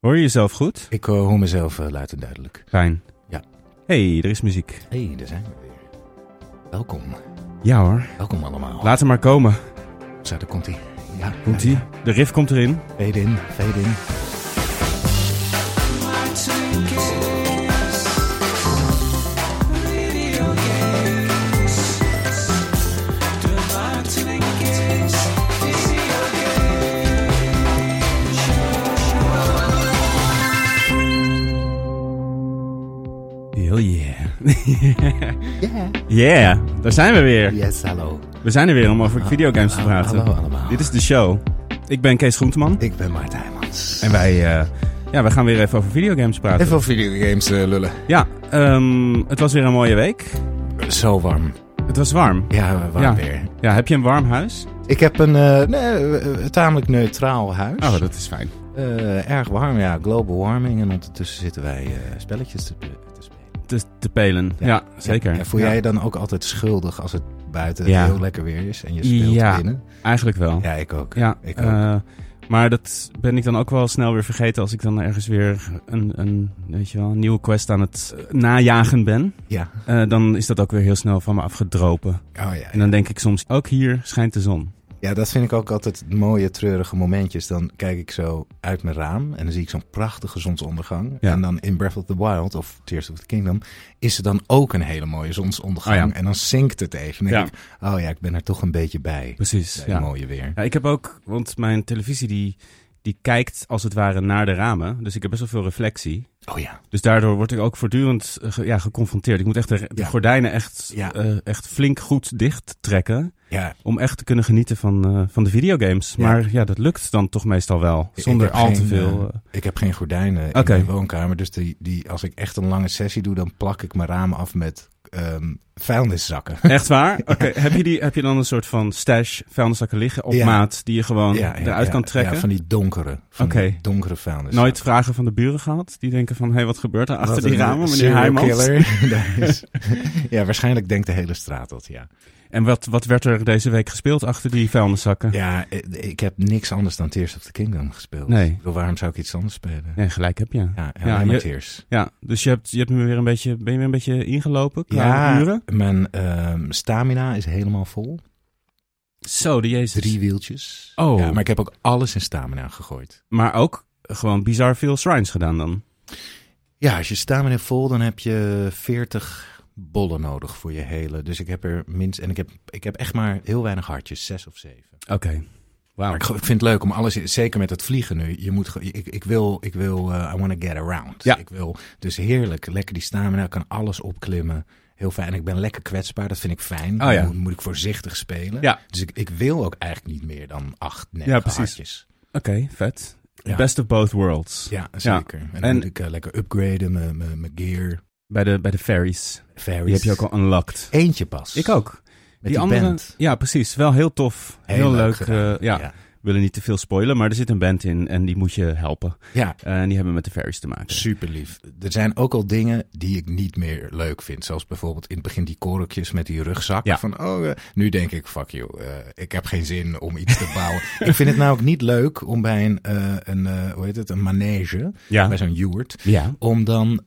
Hoor je jezelf goed? Ik eh, hoor mezelf eh, luid en duidelijk. Fijn. Ja. hey, er is muziek. Hé, hey, daar zijn we weer. Welkom. Ja hoor. Welkom allemaal. Laat hem maar komen. Zo, daar komt hij. Ja, Komt ja, ie? De riff komt erin. Fade in, fade in. Yeah. Daar zijn we weer. Yes, hallo. We zijn er weer om over videogames te praten. Hallo allemaal. Dit is de show. Ik ben Kees Groenteman. Ik ben Maarten Heijmans. En wij, eh, ja, wij gaan weer even over videogames praten. Even over videogames eh, lullen. Ja, ehm, het was weer een mooie week. Zo warm. Het was warm. Ja, warm Ja. weer. Ja, heb je een warm huis? Ik heb een eh, nee, tamelijk neutraal huis. Oh, dat is fijn. Erg warm, ja. Global warming. En ondertussen zitten wij spelletjes te, te pelen. Ja, zeker. Ja, voel jij je dan ook altijd schuldig als het buiten Ja. heel lekker weer is en je speelt Ja. binnen? Eigenlijk wel. Ja, ik ook. Ja, ik ook. eh, maar dat ben ik dan ook wel snel weer vergeten als ik dan ergens weer een, een, weet je wel, een nieuwe quest aan het eh, najagen ben. ja. Eh, dan is dat ook weer heel snel van me afgedropen. Oh ja. En dan denk ik soms, ook hier schijnt de zon. Ja, dat vind ik ook altijd mooie, treurige momentjes. Dan kijk ik zo uit mijn raam en dan zie ik zo'n prachtige zonsondergang. Ja. En dan in Breath of the Wild of Tears of the Kingdom is er dan ook een hele mooie zonsondergang. Oh ja. En dan zinkt het even. Dan denk ik, oh ja, ik ben er toch een beetje bij. Precies, Bij mooie weer. Ja, ik heb ook, want mijn televisie die, die kijkt als het ware naar de ramen. Dus ik heb best wel veel reflectie. Oh ja. Dus daardoor word ik ook voortdurend eh, ja, geconfronteerd. Ik moet echt de, gordijnen echt, Ja. eh, echt flink goed dicht trekken. Ja, Om echt te kunnen genieten van, eh, van de videogames. Ja. Maar ja, dat lukt dan toch meestal wel. Zonder al te veel. eh, eh, ik heb geen gordijnen in mijn woonkamer. Dus die, die, als ik echt een lange sessie doe, dan plak ik mijn ramen af met ehm, vuilniszakken. echt waar? Oké, heb, je die, heb je dan een soort van stash vuilniszakken liggen op Ja. maat die je gewoon Ja, eruit kan trekken? Ja, van die donkere. Van die donkere vuilnis. Nooit vragen van de buren gehad? Die denken van, hé, hey, wat gebeurt er achter Wat die ramen, meneer Heijmans? ja, waarschijnlijk denkt de hele straat dat, ja. En wat, wat werd er deze week gespeeld achter die vuilniszakken? Ja, eh, ik heb niks anders dan Tears of the Kingdom gespeeld. Nee. Bedoel, waarom zou ik iets anders spelen? Nee, gelijk heb je. Ja, Ja, ja, Tears. Ja, dus je hebt, je hebt me weer een beetje, ben je weer een beetje ingelopen qua Ja, uren? mijn ehm, stamina is helemaal vol. Zo, de jezus. Drie wieltjes. Oh. Ja, maar ik heb ook alles in stamina gegooid. Maar ook gewoon bizar veel shrines gedaan dan. Ja, als je stamina vol, dan heb je 40 bollen nodig voor je hele. Dus ik heb er minst. En ik heb, ik heb echt maar heel weinig hartjes, zes of zeven. Oké. Maar ik, ik vind het leuk om alles, zeker met het vliegen nu. Je moet, ik, ik wil, ik wil, eh, I want to get around. Ja. Ik wil, dus heerlijk, lekker die stamina, kan alles opklimmen. Heel fijn. En ik ben lekker kwetsbaar, dat vind ik fijn. Oh ja. Dan moet, moet ik voorzichtig spelen. Ja. Dus ik, ik wil ook eigenlijk niet meer dan acht, negen Ja, precies. Oké, vet. Ja. Best of both worlds. Ja, zeker. En dan En- moet ik eh, lekker upgraden, mijn gear. Bij de, bij de fairies. Fairies. Die heb je ook al unlocked. Eentje pas. Ik ook. Met die, andere, band. Ja, precies. Wel heel tof. Heel, leuk. eh, ja. Willen niet te veel spoilen, maar er zit een band in en die moet je helpen. Ja, en die hebben met de fairies te maken. super lief. Er zijn ook al dingen die ik niet meer leuk vind. Zoals bijvoorbeeld in het begin die korkjes met die rugzak. Ja. Van, oh, eh, nu denk ik, fuck you, eh, ik heb geen zin om iets te bouwen. ik vind het nou ook niet leuk om bij een, eh, een hoe heet het, een manege, Ja. bij zo'n joert, Ja. om dan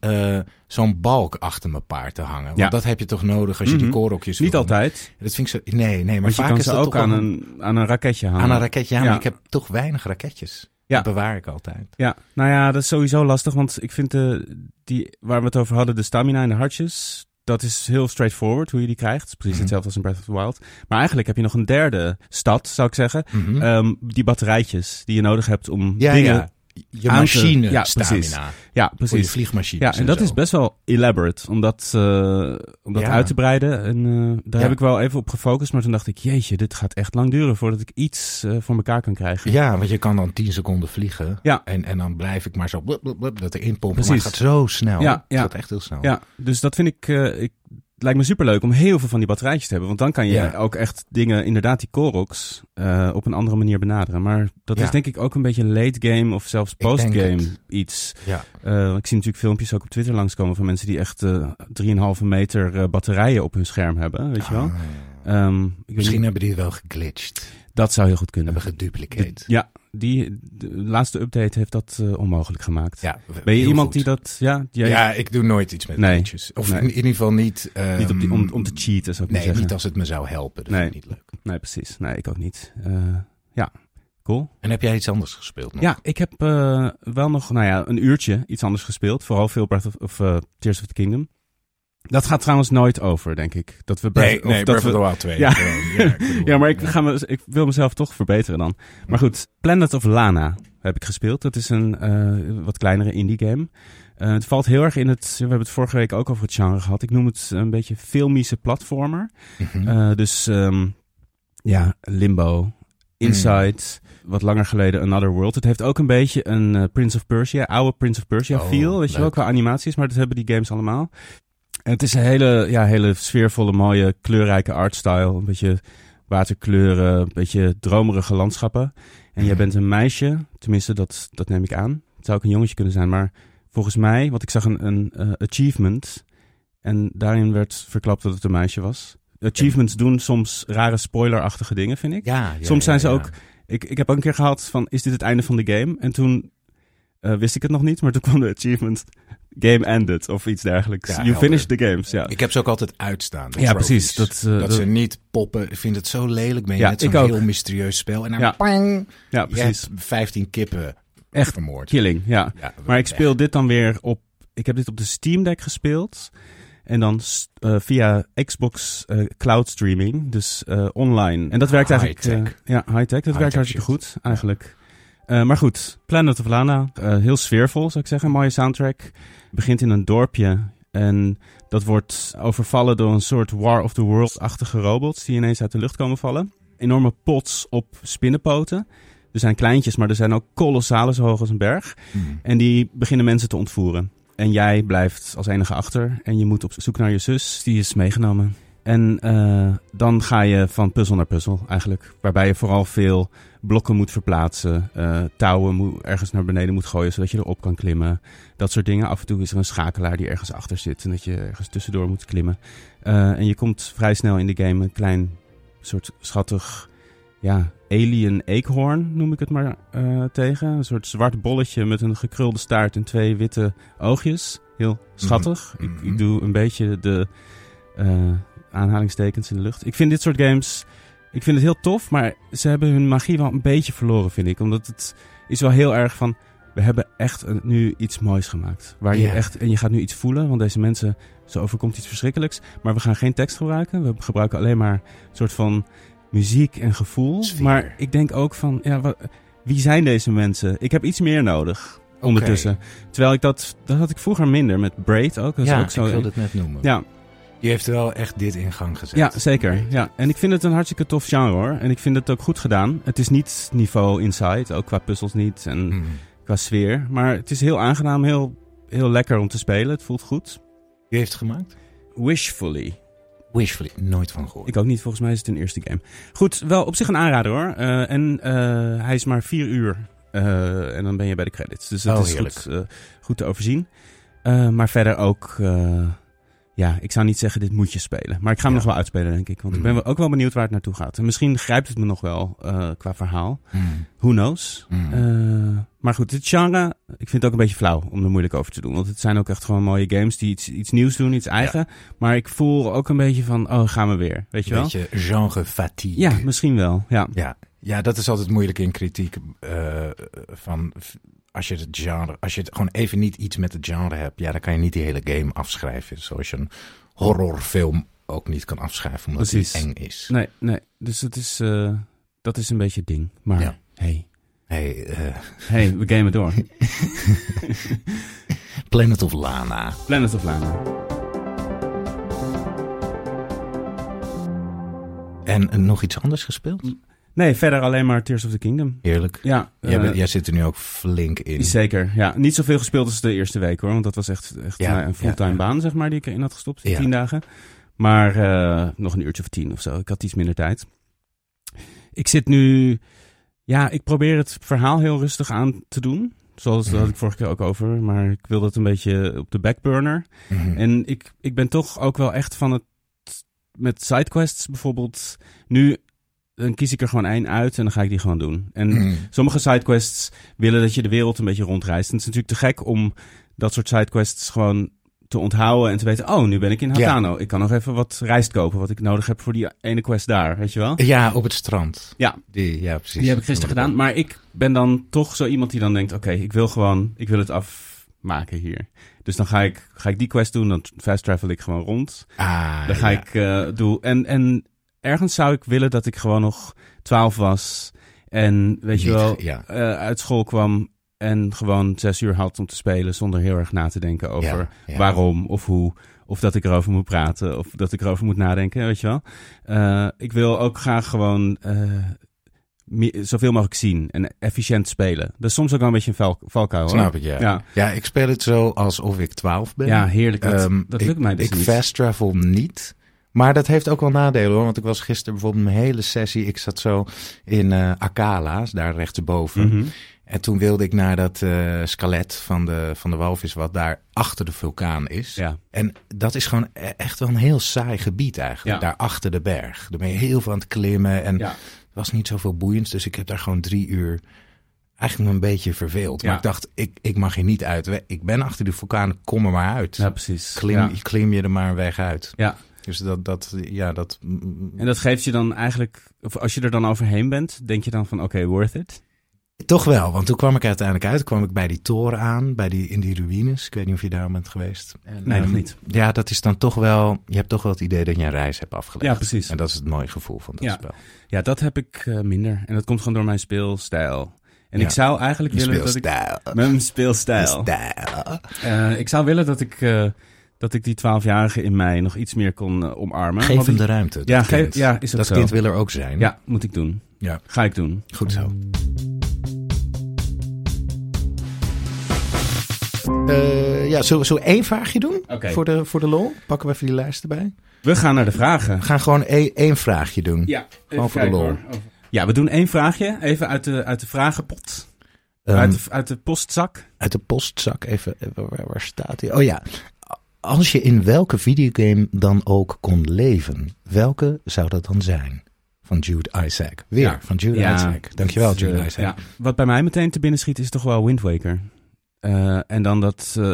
zo'n balk achter mijn paard te hangen. Want Ja. dat heb je toch nodig als je die Mhm. korokjes Niet altijd, Dat vind ik zo, nee, nee, maar want je vaak kan is ze ook aan een, aan een raketje hangen. aan een raketje. Ja, maar Ja. ik heb toch weinig raketjes. Ja. Dat bewaar ik altijd. Ja, nou ja, dat is sowieso lastig, want ik vind de, die, waar we het over hadden, de stamina en de hartjes, dat is heel straightforward hoe je die krijgt. Het is precies Mhm. hetzelfde als in Breath of the Wild. Maar eigenlijk heb je nog een derde stad, zou ik zeggen. Mhm. Ehm, die batterijtjes die je nodig hebt om ja, dingen... ja. Je machine ja, stamina. precies. Ja, je precies. vliegmachines Ja, en dat zo. is best wel elaborate om dat, eh, om dat Ja. uit te breiden. En eh, daar Ja. heb ik wel even op gefocust, maar toen dacht ik, jeetje, dit gaat echt lang duren voordat ik iets eh, voor elkaar kan krijgen. Ja, want je kan dan 10 seconden vliegen. Ja. En, en dan blijf ik maar zo blub, blub, blub, dat erin pompen. Precies. Maar het gaat zo snel. Ja, Het ja. gaat echt heel snel. Ja, dus dat vind ik, eh, ik het lijkt me superleuk om heel veel van die batterijtjes te hebben. Want dan kan je Ja. ook echt dingen, inderdaad die Koroks, eh, op een andere manier benaderen. Maar dat Ja. is denk ik ook een beetje late game of zelfs post-game iets. Ja. Eh, ik zie natuurlijk filmpjes ook op Twitter langskomen van mensen die echt eh 3,5 meter eh, batterijen op hun scherm hebben, weet je wel. Ah, Ehm, Misschien niet, hebben die wel geglitcht. dat zou heel goed kunnen. Hebben geduplicate. De- ja, die de laatste update heeft dat eh, onmogelijk gemaakt. Ja, Ben je iemand goed. die dat, ja, jij- Ja, ik doe nooit iets met Nee. Of Nee. in, in ieder geval niet... niet op die, om, om te cheaten, zou ik Nee, niet als het me zou helpen. Dat Nee. vind ik niet leuk. Nee, precies. Nee, ik ook niet. Eh, ja, cool. En heb jij iets anders gespeeld nog? Ja, ik heb eh, wel nog, nou ja, een uurtje iets anders gespeeld. Vooral veel Breath of, of Tears of the Kingdom. Dat gaat trouwens nooit over, denk ik. Dat we Breath- Nee, of nee dat Breath of we- the Wild 2. Ja. Gewoon, ja, ik bedoel, Ja, maar ik, ga me, ik wil mezelf toch verbeteren dan. Maar goed, Planet of Lana heb ik gespeeld. Dat is een eh, wat kleinere indie game. Eh, het valt heel erg in het, we hebben het vorige week ook over het genre gehad. Ik noem het een beetje filmische platformer. Mhm. Eh, dus ehm, ja, Limbo, Inside, wat langer geleden Another World. Het heeft ook een beetje een Prince of Persia, oude Prince of Persia Oh, feel, weet je wel, qua animaties. Maar dat hebben die games allemaal. En het is een hele, ja, hele sfeervolle, mooie, kleurrijke artstyle. Een beetje waterkleuren, een beetje dromerige landschappen. En jij bent een meisje, tenminste dat, dat neem ik aan. Het zou ook een jongetje kunnen zijn, maar volgens mij, want ik zag een, een eh, achievement. En daarin werd verklapt dat het een meisje was. Achievements doen soms rare spoilerachtige dingen, vind ik. ja, ja, Soms zijn ja, ze ook... Ik, ik heb ook een keer gehad van, is dit het einde van de game? En toen eh, wist ik het nog niet, maar toen kwam de achievement... Game ended, of iets dergelijks. Ja, you helder. finished the games, ja. Ik heb ze ook altijd uitstaan. Ja, trophies. precies. Dat, eh, dat, dat- ze niet poppen. Ik vind het zo lelijk. Ben je Ja, net zo'n heel mysterieus spel. En dan Ja. pang, ja, je precies. hebt 15 kippen Echt vermoord. Killing, ja. Ja, Maar ik speel dit dan weer op... Ik heb dit op de Steam Deck gespeeld. En dan eh, via Xbox Cloud Streaming. Dus eh, online. En dat werkt eigenlijk... High-tech. eh, ja, high-tech. Dat werkt hartstikke shit. goed, eigenlijk. Eh, maar goed, Planet of Lana. eh, heel sfeervol, zou ik zeggen. Mooie soundtrack. Begint in een dorpje. En dat wordt overvallen door een soort War of the Worlds-achtige robots... die ineens uit de lucht komen vallen. Enorme pots op spinnenpoten. Er zijn kleintjes, maar er zijn ook kolossale, zo hoog als een berg. Hmm. En die beginnen mensen te ontvoeren. En jij blijft als enige achter. En je moet op zoek naar je zus. Die is meegenomen. En eh, dan ga je van puzzel naar puzzel eigenlijk. Waarbij je vooral veel blokken moet verplaatsen. eh, touwen moet, ergens naar beneden moet gooien. Zodat je erop kan klimmen. Dat soort dingen. Af en toe is er een schakelaar die ergens achter zit. En dat je ergens tussendoor moet klimmen. Eh, en je komt vrij snel in de game een klein soort schattig... Ja, alien eekhoorn noem ik het maar eh, tegen. Een soort zwart bolletje met een gekrulde staart en twee witte oogjes. Heel schattig. Mhm. Ik, ik doe een beetje de aanhalingstekens in de lucht. Ik vind dit soort games... Ik vind het heel tof, maar ze hebben hun magie wel een beetje verloren, vind ik. Omdat het is wel heel erg van... We hebben echt een- nu iets moois gemaakt. Waar je echt... En je gaat nu iets voelen, want deze mensen... Zo overkomt iets verschrikkelijks. Maar we gaan geen tekst gebruiken. We gebruiken alleen maar een soort van muziek en gevoel. Sfeer. Maar ik denk ook van... Ja, wie zijn deze mensen? Ik heb iets meer nodig ondertussen. Terwijl ik dat... Dat had ik vroeger minder. Met Braid ook. Dat is ja, ook zo. ik wilde het net noemen. ja, Die heeft wel echt dit in gang gezet. ja, zeker. Ja. En ik vind het een hartstikke tof genre hoor. En ik vind het ook goed gedaan. Het is niet niveau Inside, ook qua puzzels niet en Hmm. qua sfeer. Maar het is heel aangenaam, heel, heel lekker om te spelen. Het voelt goed. Wie heeft het gemaakt? Wishfully. Wishfully, nooit van gehoord. Ik ook niet, volgens mij is het een eerste game. Goed, wel op zich een aanrader hoor. Eh, en eh, hij is maar vier uur. eh, en dan ben je bij de credits. Dus dat Oh, is goed, goed te overzien. Maar verder ook... ja, ik zou niet zeggen dit moet je spelen. Maar ik ga hem Ja. nog wel uitspelen, denk ik. Want ik Mm. ben wel- ook wel benieuwd waar het naartoe gaat. En misschien grijpt het me nog wel eh, qua verhaal. Mm. Who knows? Mm. Eh, maar goed, dit genre, ik vind het ook een beetje flauw om er moeilijk over te doen. Want het zijn ook echt gewoon mooie games die iets, iets nieuws doen, iets eigen. Maar ik voel ook een beetje van, oh, gaan we weer. Weet je wel? Beetje genre fatigue. Ja, misschien wel. Ja. Ja, ja, dat is altijd moeilijk in kritiek. eh, van als je het genre, als je het gewoon even niet iets met het genre hebt, ja, dan kan je niet die hele game afschrijven. Zoals je een horrorfilm ook niet kan afschrijven omdat Precies. die eng is. Nee, nee. Dus het is, eh, dat is een beetje het ding. Maar Ja. hey, Hey, eh, hey, we gamen door. Planet of Lana. Planet of Lana. En eh, nog iets anders gespeeld? Nee, verder alleen maar Tears of the Kingdom. Heerlijk. Ja, jij, eh, jij zit er nu ook flink in. Zeker, ja. Niet zoveel gespeeld als de eerste week hoor. Want dat was echt, echt Ja, een fulltime ja, baan, zeg maar, die ik erin had gestopt. Tien dagen. Maar eh, nog een uurtje of tien of zo. Ik had iets minder tijd. Ik zit nu... Ja, ik probeer het verhaal heel rustig aan te doen. Zoals dat had ik vorige keer ook over. Maar ik wil dat een beetje op de backburner. Mhm. En ik, ik ben toch ook wel echt van het... Met sidequests bijvoorbeeld. Nu dan kies ik er gewoon één uit en dan ga ik die gewoon doen. En Mhm. Sommige sidequests willen dat je de wereld een beetje rondreist. En het is natuurlijk te gek om dat soort sidequests gewoon te onthouden en te weten... oh, nu ben ik in Ja. Hatano. Ik kan nog even wat rijst kopen wat ik nodig heb voor die ene quest daar, weet je wel? Ja, op het strand. Ja. Die, ja, precies. Die heb ik gisteren gedaan. Maar ik ben dan toch zo iemand die dan denkt... oké, ik wil gewoon, ik wil het afmaken hier. Dus dan ga ik, ga ik die quest doen, dan fast travel ik gewoon rond. Ah, Dan ga ja. ik eh doen. En, en ergens zou ik willen dat ik gewoon nog 12 was. En weet je wel, ja. eh, uit school kwam en gewoon zes uur had om te spelen zonder heel erg na te denken over Ja, ja. waarom of hoe. Of dat ik erover moet praten of dat ik erover moet nadenken, weet je wel. Eh, ik wil ook graag gewoon eh, zoveel mogelijk zien en efficiënt spelen. Dat is soms ook wel een beetje een val, valkuil. hoor. Snap ik, ja. Ja. ja. ik speel het zo alsof ik 12 ben. Ja, heerlijk. Dat, Ehm, dat ik, lukt mij dus Ik niet. fast travel niet. Maar dat heeft ook wel nadelen hoor. Want ik was gisteren bijvoorbeeld een hele sessie. Ik zat zo in eh Akala's, daar rechtsboven. Mhm. En toen wilde ik naar dat eh, skelet van de, van de walvis, wat daar achter de vulkaan is. Ja. En dat is gewoon e- echt wel een heel saai gebied eigenlijk. Ja. Daar achter de berg. Daar ben je heel veel aan het klimmen. En Ja. er was niet zoveel boeiends. Dus ik heb daar gewoon drie uur eigenlijk een beetje verveeld. Maar Ja. ik dacht, ik, ik mag hier niet uit. Ik ben achter die vulkaan, kom er maar uit. ja, precies. Klim, ja. klim je er maar een weg uit. ja. Dus dat, dat ja, dat... En dat geeft je dan eigenlijk, of als je er dan overheen bent, denk je dan van oké, worth it? Toch wel, want toen kwam ik uiteindelijk uit. kwam ik bij die toren aan, bij die, in die ruïnes. Ik weet niet of je daar bent geweest. En, Nee, nog ehm, niet. Ja, dat is dan toch wel... Je hebt toch wel het idee dat je een reis hebt afgelegd. Ja, precies. En dat is het mooie gevoel van dat Ja. spel. Ja, dat heb ik eh, minder. En dat komt gewoon door mijn speelstijl. En Ja. ik zou eigenlijk Je willen dat ik... speelstijl. Mijn speelstijl. Stijl. Eh, ik zou willen dat ik, eh, dat ik die twaalfjarige in mij nog iets meer kon eh, omarmen. Geef Want hem ik- de ruimte. dat Ja, geef- ja, is dat zo. kind wil er ook zijn. Ja, moet ik doen. Ja. Ga ik doen. Goed zo. Eh, ja, zullen, we- we één vraagje doen? Oké. Voor, de, voor de lol? Pakken we even die lijst erbij? We gaan naar de vragen. We gaan gewoon één, één vraagje doen. Ja, Gewoon voor de lol. Ja, we doen één vraagje. Even uit de, uit de vragenpot. Ehm, uit, de, uit de postzak. uit de postzak. Even, even waar, waar staat hij? Oh ja. Als je in welke videogame dan ook kon leven, welke zou dat dan zijn? Van Jude Isaac. Weer Ja. van Jude Ja, Isaac. Dankjewel, Jude eh, Isaac. ja. Wat bij mij meteen te binnen schiet is toch wel Wind Waker. Eh, en dan dat, eh,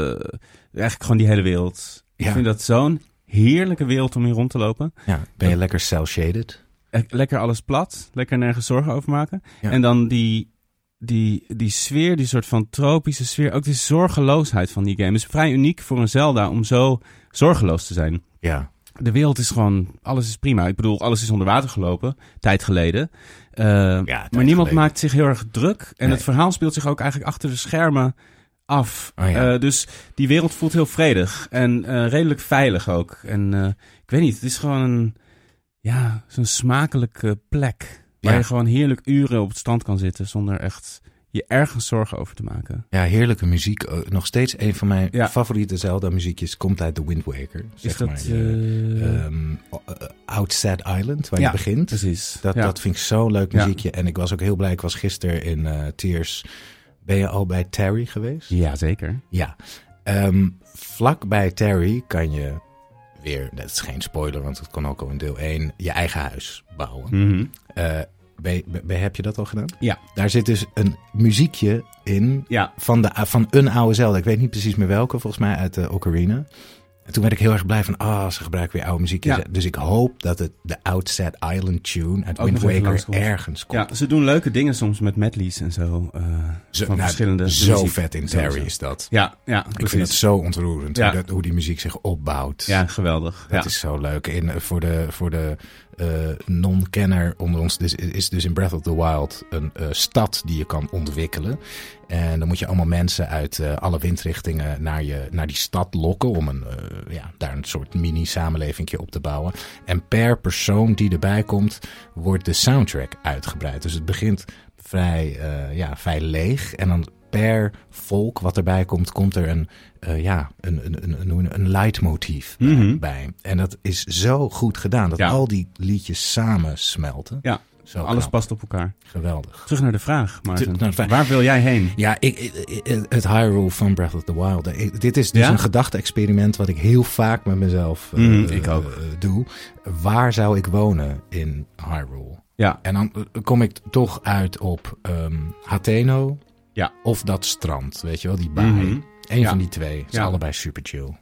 eigenlijk gewoon die hele wereld. Ik vind dat zo'n heerlijke wereld om hier rond te lopen. Ja, ben je lekker cel-shaded? Lekker alles plat, lekker nergens zorgen over maken. En dan die, die, die sfeer, die soort van tropische sfeer, ook die zorgeloosheid van die game. is vrij uniek voor een Zelda om zo zorgeloos te zijn. Ja. De wereld is gewoon, alles is prima. Ik bedoel, alles is onder water gelopen, tijd geleden. Eh, tijd maar niemand geleden. maakt zich heel erg druk. En Nee. het verhaal speelt zich ook eigenlijk achter de schermen af. Oh ja. Eh, dus die wereld voelt heel vredig en eh, redelijk veilig ook. En ik weet niet, het is gewoon een, ja, zo'n smakelijke plek. Waar Ja. je gewoon heerlijk uren op het strand kan zitten zonder echt je ergens zorgen over te maken. Ja, heerlijke muziek. Eh, Nog steeds een van mijn Ja. favoriete Zelda-muziekjes komt uit The Wind Waker. Zeg Is dat... maar. uh, Outside Island, waar Ja, je begint. precies. Dat, ja. dat vind ik zo'n leuk muziekje. En ik was ook heel blij. Ik was gisteren in Tears. Ben je al bij Terry geweest? Ja, zeker. Ja. Ehm, vlak bij Terry kan je weer, dat is geen spoiler, want het kon ook al in deel 1, je eigen huis bouwen. Mhm. Eh, heb je dat al gedaan? Ja. Daar zit dus een muziekje in Ja, van, de, van een oude Zelda. Ik weet niet precies meer welke, volgens mij uit de Ocarina. En toen werd ik heel erg blij van, ah, ze gebruiken weer oude muziek. Ja. Dus ik hoop dat het de Outset Island tune uit Ook Wind Waker ergens komt. ja, ze doen leuke dingen soms met medleys en zo. eh, Zo, van nou, verschillende zo muziek. vet in. Terry is dat. Ja, ja, Ik vind het zo ontroerend Ja. hoe, dat, hoe die muziek zich opbouwt. Ja, geweldig. Dat ja. is zo leuk. In, voor de, voor de eh, non-kenner onder ons dus, is dus in Breath of the Wild een eh, stad die je kan ontwikkelen. En dan moet je allemaal mensen uit eh, alle windrichtingen naar, je, naar die stad lokken om een, eh, ja, daar een soort mini-samenleving op te bouwen. En per persoon die erbij komt, wordt de soundtrack uitgebreid. Dus het begint vrij, eh, ja, vrij leeg. En dan per volk wat erbij komt, komt er een, eh, ja, een, een, een, een, een leidmotief bij, Mhm. bij. En dat is zo goed gedaan, dat Ja. al die liedjes samen smelten. Ja, Zo alles knap. past op elkaar. Geweldig. Terug naar de vraag, Maarten. De vraag. Waar wil jij heen? Ja, ik, ik- het Hyrule van Breath of the Wild. Ik- dit is dus Ja? een gedachte-experiment wat ik heel vaak met mezelf eh, Mm, ik ook. eh, doe. Waar zou ik wonen in Hyrule? Ja, En dan eh, kom ik toch uit op ehm Hateno Ja. of dat strand, weet je wel, die baai. Mhm. Eén Ja. van die twee. Is Ja. allebei super chill.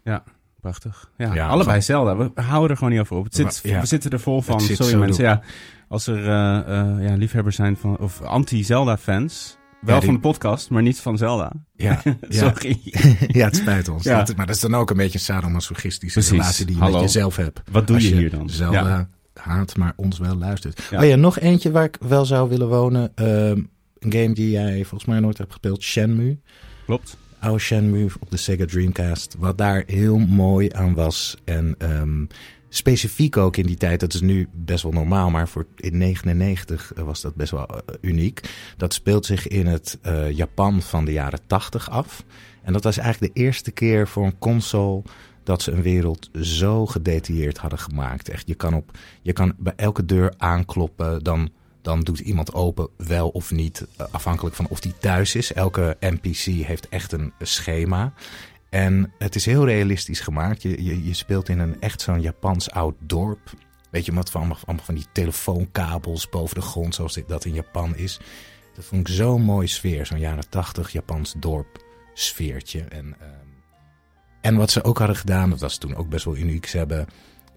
prachtig. Ja, Ja, allebei Zelda. We houden er gewoon niet over op. Het zit, Ja. We zitten er vol van. Het Sorry mensen. door. Ja, als er eh, eh, ja, liefhebbers zijn van, of anti-Zelda-fans. Wel Ja, die- van de podcast, maar niet van Zelda. Ja, ja. Sorry. ja, het spijt ons. Ja. Dat- maar dat is dan ook een beetje een sadomasochistische relatie die je Hallo. met jezelf hebt. Wat doe je hier dan? Zelda Ja. haat, maar ons wel luistert. Ja. Oh ja, nog eentje waar ik wel zou willen wonen. Ehm, een game die jij volgens mij nooit hebt gespeeld. Shenmue. Klopt. Oude Shenmue op de Sega Dreamcast. Wat daar heel mooi aan was. En ehm, specifiek ook in die tijd. Dat is nu best wel normaal. Maar voor in 99 was dat best wel eh, uniek. Dat speelt zich in het eh, Japan van de jaren 80 af. En dat was eigenlijk de eerste keer voor een console dat ze een wereld zo gedetailleerd hadden gemaakt. Echt, je kan, op, je kan bij elke deur aankloppen, dan, dan doet iemand open, wel of niet, eh, afhankelijk van of die thuis is. Elke NPC heeft echt een schema. En het is heel realistisch gemaakt. Je, je, je speelt in een echt zo'n Japans oud dorp. Weet je wat van, allemaal, van die telefoonkabels boven de grond, zoals dit- dat in Japan is. Dat vond ik zo'n mooie sfeer, zo'n jaren tachtig Japans dorp sfeertje. En, ehm, en wat ze ook hadden gedaan, dat was toen ook best wel uniek, ze hebben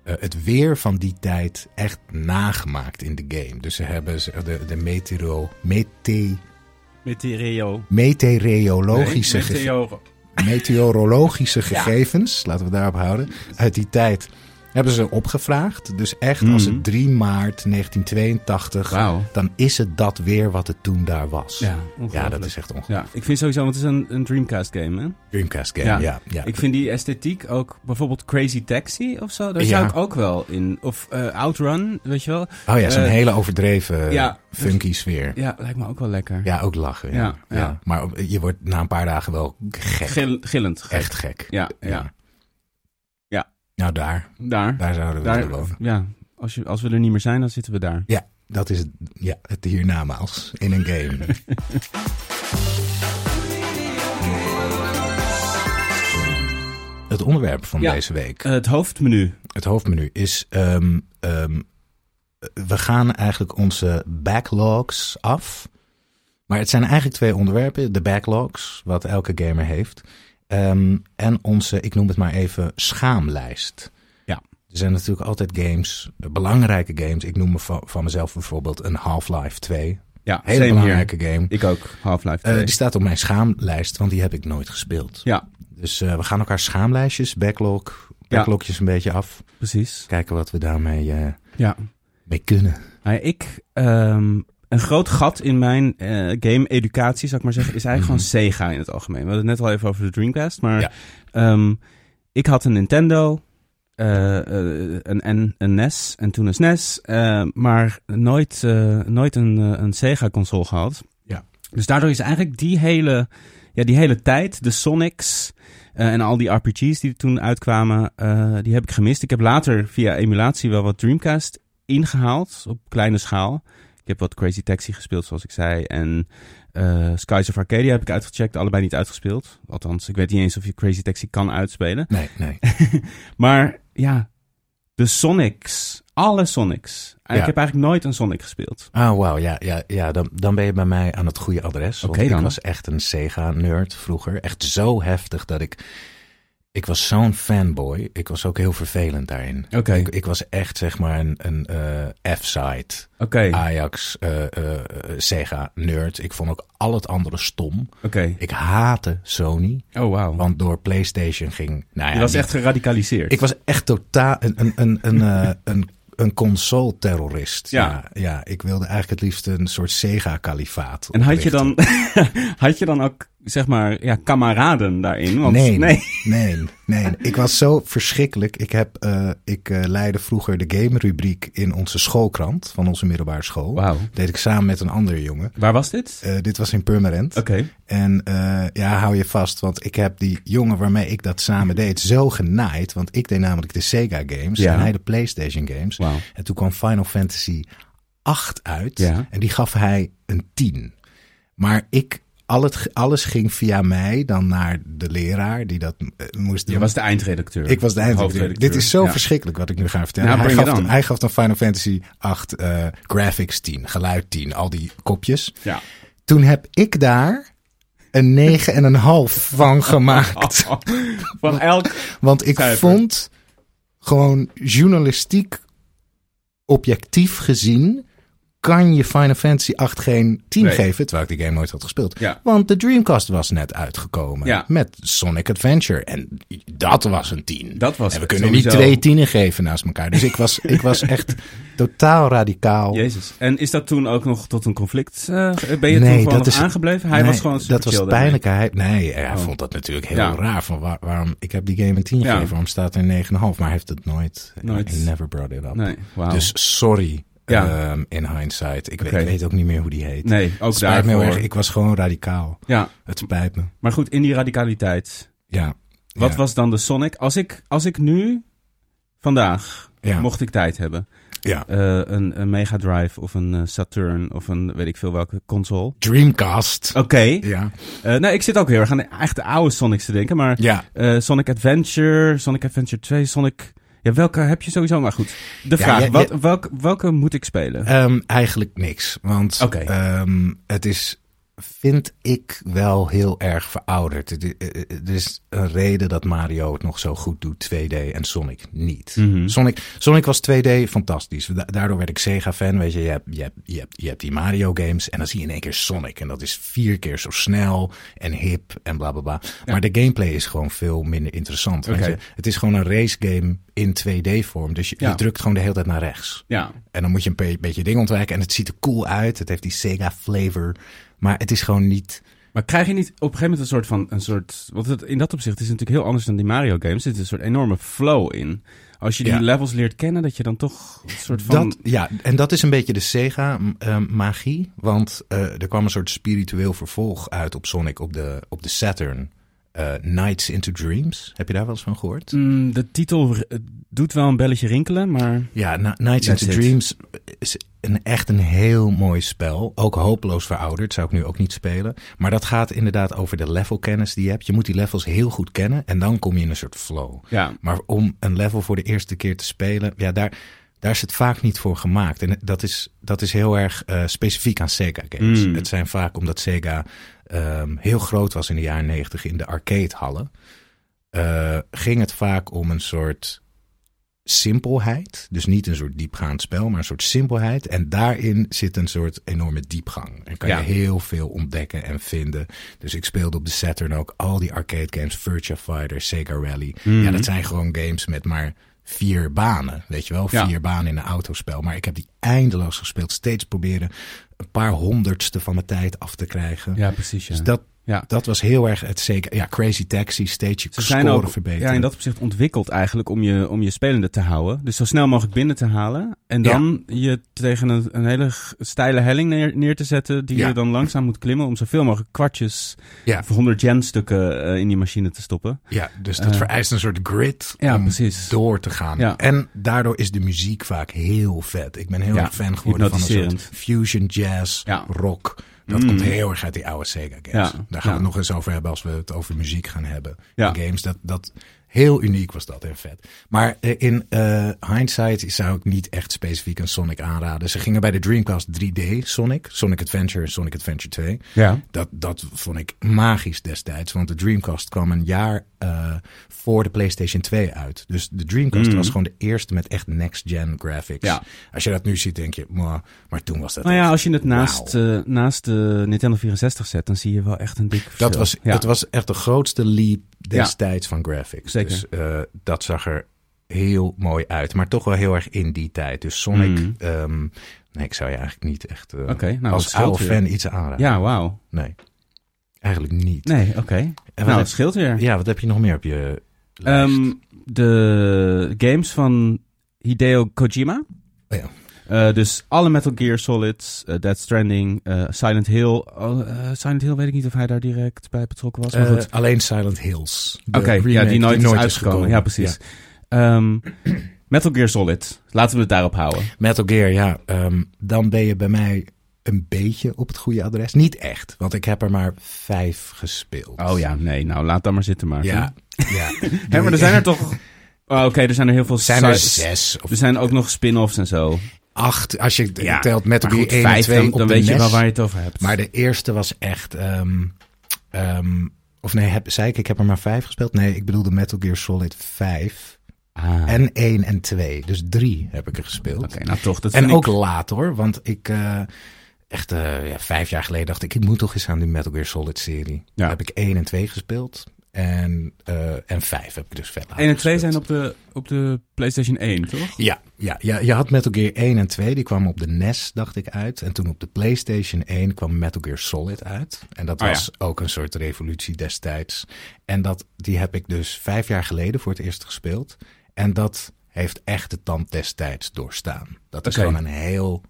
eh, het weer van die tijd echt nagemaakt in de game. Dus ze hebben de, de meteo, mete, Meteoreo. meteorologische Nee, meteorologische gegevens, laten we daarop houden, uit die tijd hebben ze opgevraagd. Dus echt, als Mhm. het 3 maart 1982, Wauw. dan is het dat weer wat het toen daar was. Ja, dat is echt ongelooflijk. Ja, ik vind sowieso, want het is een, een Dreamcast game, hè? Dreamcast game, ja. ja, Ik vind die esthetiek ook, bijvoorbeeld Crazy Taxi of zo, daar zou ik ook wel in. Of eh, Outrun, weet je wel? Oh ja, zo'n Eh, hele overdreven, ja, funky sfeer. Ja, lijkt me ook wel lekker. Ja, ook lachen. Ja. Ja. Maar je wordt na een paar dagen wel gek. Gill- gillend. gek. Echt gek. Ja, ja. Nou, daar. Daar. Daar zouden we daar willen wonen. ja, als, je, als we er niet meer zijn, dan zitten we daar. Ja, dat is het, ja, het hiernamaals in een game. het onderwerp van Ja. deze week, Eh, het hoofdmenu. het hoofdmenu, is... ehm, ehm, we gaan eigenlijk onze backlogs af. Maar het zijn eigenlijk twee onderwerpen. De backlogs, wat elke gamer heeft. Ehm, en onze, ik noem het maar even, schaamlijst. Ja. Er zijn natuurlijk altijd games, belangrijke games. Ik noem me van, van mezelf bijvoorbeeld een Half-Life 2. Ja, Hele belangrijke game. Ik ook, Half-Life 2. Eh, die staat op mijn schaamlijst, want die heb ik nooit gespeeld. Ja, Dus eh, we gaan elkaar schaamlijstjes, backlog, backlogjes een beetje af. precies. Kijken wat we daarmee eh, Ja. mee kunnen. Nou ik, ehm, een groot gat in mijn eh, game-educatie, zou ik maar zeggen, is eigenlijk Mhm. gewoon Sega in het algemeen. We hadden het net al even over de Dreamcast, maar Ja. ehm, ik had een Nintendo, eh, een, en, een NES en toen een SNES, eh, maar nooit, nooit een, een Sega-console gehad. Ja. Dus daardoor is eigenlijk die hele, ja, die hele tijd, de Sonics en al die RPG's die er toen uitkwamen, die heb ik gemist. Ik heb later via emulatie wel wat Dreamcast ingehaald op kleine schaal. Ik heb wat Crazy Taxi gespeeld, zoals ik zei. En eh Skies of Arcadia heb ik uitgecheckt, allebei niet uitgespeeld. Althans, ik weet niet eens of je Crazy Taxi kan uitspelen. Nee, nee. Maar ja, de Sonics, alle Sonics. Ja. Ik heb eigenlijk nooit een Sonic gespeeld. Ah, wauw. Ja, ja, ja dan, dan ben je bij mij aan het goede adres. Oké ik dan. was echt een Sega-nerd vroeger. Echt zo heftig dat ik... Ik was zo'n fanboy. Ik was ook heel vervelend daarin. Oké. Ik, ik was echt, zeg maar, een, een eh, F-side. Oké, Ajax, eh, eh, eh, Sega-nerd. Ik vond ook al het andere stom. oké. Ik haatte Sony. Oh, wauw. Want door PlayStation ging... Nou ja, Je was echt geradicaliseerd. Ik was echt totaal een, een, een, een, een, een console-terrorist. Ja. Ja. ja, ik wilde eigenlijk het liefst een soort Sega-kalifaat. En had je dan, had je dan ook, zeg maar, ja, kameraden daarin? Want, Nee, nee. nee, nee, Ik was zo verschrikkelijk. Ik, heb, eh, ik eh, leidde vroeger de game-rubriek in onze schoolkrant van onze middelbare school. Wauw. Deed ik samen met een andere jongen. Waar was dit? Eh, dit was in Purmerend. Oké. En eh, ja, hou je vast, want ik heb die jongen waarmee ik dat samen deed zo genaaid. Want ik deed namelijk de Sega games Ja. en hij de PlayStation games. Wauw. En toen kwam Final Fantasy 8 uit Ja. en die gaf hij een 10. Maar ik, al het, alles ging via mij dan naar de leraar die dat eh, moest doen. Je was de eindredacteur. Ik was de eindredacteur. Dit is zo Ja. verschrikkelijk wat ik nu ga vertellen. Nou, hij, gaf, hij dan Final Fantasy 8 eh, graphics 10, geluid 10, al die kopjes. Ja. Toen heb ik daar een 9,5 van gemaakt. Van elk... Want ik Cijfer. vond gewoon journalistiek objectief gezien kan je Final Fantasy 8 geen 10 Nee. geven, terwijl ik die game nooit had gespeeld. Ja. Want de Dreamcast was net uitgekomen Ja. met Sonic Adventure en dat was een 10. Dat was en we kunnen sowieso. niet twee tienen geven naast elkaar. Dus ik was, ik was echt totaal radicaal. Jezus. En is dat toen ook nog tot een conflict? eh, ben je Nee, toen gewoon is- aangebleven? Hij Nee, was gewoon super Dat was pijnlijk. Hij, nee, hij Oh. vond dat natuurlijk heel Ja. raar. Van waar- waarom, ik heb die game een 10 Ja. gegeven, waarom staat er een 9,5? Maar hij heeft het nooit, Nooit. he never brought it up. Nee. Dus sorry Ja. ehm, in hindsight. Ik, weet, ik weet ook niet meer hoe die heet. nee, ook spijt me heel daarvoor. erg. Ik was gewoon radicaal. Ja, Het spijt me. maar goed, in die radicaliteit. Ja. Wat ja. was dan de Sonic? Als ik, als ik nu, vandaag, Ja. mocht ik tijd hebben, Ja. eh, een, een Mega Drive of een eh, Saturn of een weet ik veel welke console. Dreamcast. Oké. Ja. Eh, nou, ik zit ook heel erg aan de, echt de oude Sonics te denken, maar Ja. Sonic Adventure, Sonic Adventure 2, Sonic... Ja, welke heb je sowieso? Maar goed, de vraag, ja, wat, ja. welke, welke moet ik spelen? Ehm, eigenlijk niks. Want Oké. ehm, het is, vind ik, wel heel erg verouderd. Het i- eh, Er is een reden dat Mario het nog zo goed doet, 2D, en Sonic niet. Mhm. Sonic, Sonic was 2D fantastisch. Da- daardoor werd ik Sega-fan. Weet je, je hebt, je, hebt, je, hebt, je hebt die Mario-games en dan zie je in één keer Sonic. En dat is vier keer zo snel en hip en bla bla bla. Maar de gameplay is gewoon veel minder interessant. weet Oké. je. Het is gewoon een race-game in 2D-vorm. Dus je, je drukt gewoon de hele tijd naar rechts. Ja, En dan moet je een beetje dingen ontwijken. En het ziet er cool uit. Het heeft die Sega flavor. Maar het is gewoon niet. maar krijg je niet op een gegeven moment een soort van... Een soort, want het, in dat opzicht is het natuurlijk heel anders dan die Mario games. Er zit een soort enorme flow in. Als je die Ja. levels leert kennen, dat je dan toch een soort van... Dat, ja, en dat is een beetje de Sega-magie. want eh, er kwam een soort spiritueel vervolg uit op Sonic op de, op de Saturn. eh, Nights into Dreams. Heb je daar wel eens van gehoord? Mm, de titel eh, doet wel een belletje rinkelen, maar... Ja, Na- Nights That's into it. Dreams is een, echt een heel mooi spel. Ook hopeloos verouderd, zou ik nu ook niet spelen. Maar dat gaat inderdaad over de levelkennis die je hebt. Je moet die levels heel goed kennen en dan kom je in een soort flow. Ja, Maar om een level voor de eerste keer te spelen, ja, daar, daar is het vaak niet voor gemaakt. En dat is, dat is heel erg eh, specifiek aan Sega games. Mm. Het zijn vaak omdat Sega ehm, heel groot was in de jaren negentig in de arcadehallen. eh ging het vaak om een soort simpelheid. Dus niet een soort diepgaand spel, maar een soort simpelheid. En daarin zit een soort enorme diepgang. En kan Ja. je heel veel ontdekken en vinden. Dus ik speelde op de Saturn ook al die arcade games. Virtua Fighter, Sega Rally. Mhm. Ja, dat zijn gewoon games met maar vier banen. Weet je wel, Ja. vier banen in een autospel. Maar ik heb die eindeloos gespeeld. Steeds proberen een paar honderdste van mijn tijd af te krijgen. ja precies. Ja. Dus dat, Ja. Dat was heel erg het zeker. Ja, Crazy Taxi, stage Ze zijn ook verbeteren. ja, in dat opzicht ontwikkeld eigenlijk om je, om je spelende te houden. Dus zo snel mogelijk binnen te halen. En dan je tegen een, een hele steile helling neer, neer te zetten. Die Ja. je dan langzaam moet klimmen om zoveel mogelijk kwartjes Ja. of 100 yen stukken in die machine te stoppen. Ja, dus dat Eh, vereist een soort grid ja, om precies. door te gaan. Ja. En daardoor is de muziek vaak heel vet. Ik ben heel erg fan geworden van een soort fusion jazz, Ja. rock. Dat Mm. komt heel erg uit die oude Sega games. Ja, Daar gaan we het nog eens over hebben als we het over muziek gaan hebben. Ja. In games, dat, dat heel uniek was dat en vet. Maar eh, in eh, hindsight zou ik niet echt specifiek een Sonic aanraden. Ze gingen bij de Dreamcast 3D Sonic, Sonic Adventure en Sonic Adventure 2. Ja. Dat, dat vond ik magisch destijds. Want de Dreamcast kwam een jaar eh, voor de PlayStation 2 uit. Dus de Dreamcast Mm. was gewoon de eerste met echt next-gen graphics. Ja. Als je dat nu ziet, denk je, maar, maar toen was dat. Nou ja, echt als je het naast, eh, naast de Nintendo 64 zet, dan zie je wel echt een dik verschil. dat, was, ja. dat was echt de grootste leap destijds van graphics. Zeker. Dus eh, dat zag er heel mooi uit. Maar toch wel heel erg in die tijd. Dus Sonic, Mm. ehm, nee, ik zou je eigenlijk niet echt eh, Oké, nou, als oude fan iets aanraden. Ja, wauw. Nee, eigenlijk niet. Nee, oké. En wat Nou, scheelt weer. Ja, wat heb je nog meer op je lijst? Ehm, de games van Hideo Kojima. Oh ja. Eh, dus alle Metal Gear Solids, eh, Dead Stranding, eh, Silent Hill. Oh, Silent Hill weet ik niet of hij daar direct bij betrokken was. Maar goed. alleen Silent Hills. Oké, ja, die nooit is uitgekomen. Ja, precies. Ja. Ehm, Metal Gear Solid. Laten we het daarop houden. Metal Gear, ja. ehm, dan ben je bij mij een beetje op het goede adres. Niet echt, want ik heb er maar vijf gespeeld. Oh ja, nee. Nou, laat dat maar zitten maar. Ja, ja. Hè, maar er zijn er toch... Oh, Oké, er zijn er heel veel... zijn er zes of Er zijn ook nog spin-offs en zo. acht. Als je Ja, telt Gear goed, 1 en vijf, 2 dan, op dan de weet je wel waar je het over hebt. Maar de eerste was echt... ehm, ehm, of nee, heb, zei ik, ik heb er maar vijf gespeeld? Nee, ik bedoelde Metal Gear Solid 5. Ah, En 1 en 2. Dus drie heb ik er gespeeld. Oké, nou toch. Dat En ook ik- laat hoor, want ik eh, echt eh, ja, vijf jaar geleden dacht ik, ik moet toch eens aan die Metal Gear Solid serie. Ja. Heb ik 1 en 2 gespeeld en, eh en 5 heb ik dus vet later 1 en 2 gespeeld. zijn op de, op de PlayStation 1, toch? Ja, ja, ja, je had Metal Gear 1 en 2, die kwamen op de NES, dacht ik, uit. En toen op de PlayStation 1 kwam Metal Gear Solid uit. En dat Oh, ja. was ook een soort revolutie destijds. En dat, die heb ik dus vijf jaar geleden voor het eerst gespeeld. En dat heeft echt de tand destijds doorstaan. Dat is gewoon een heel,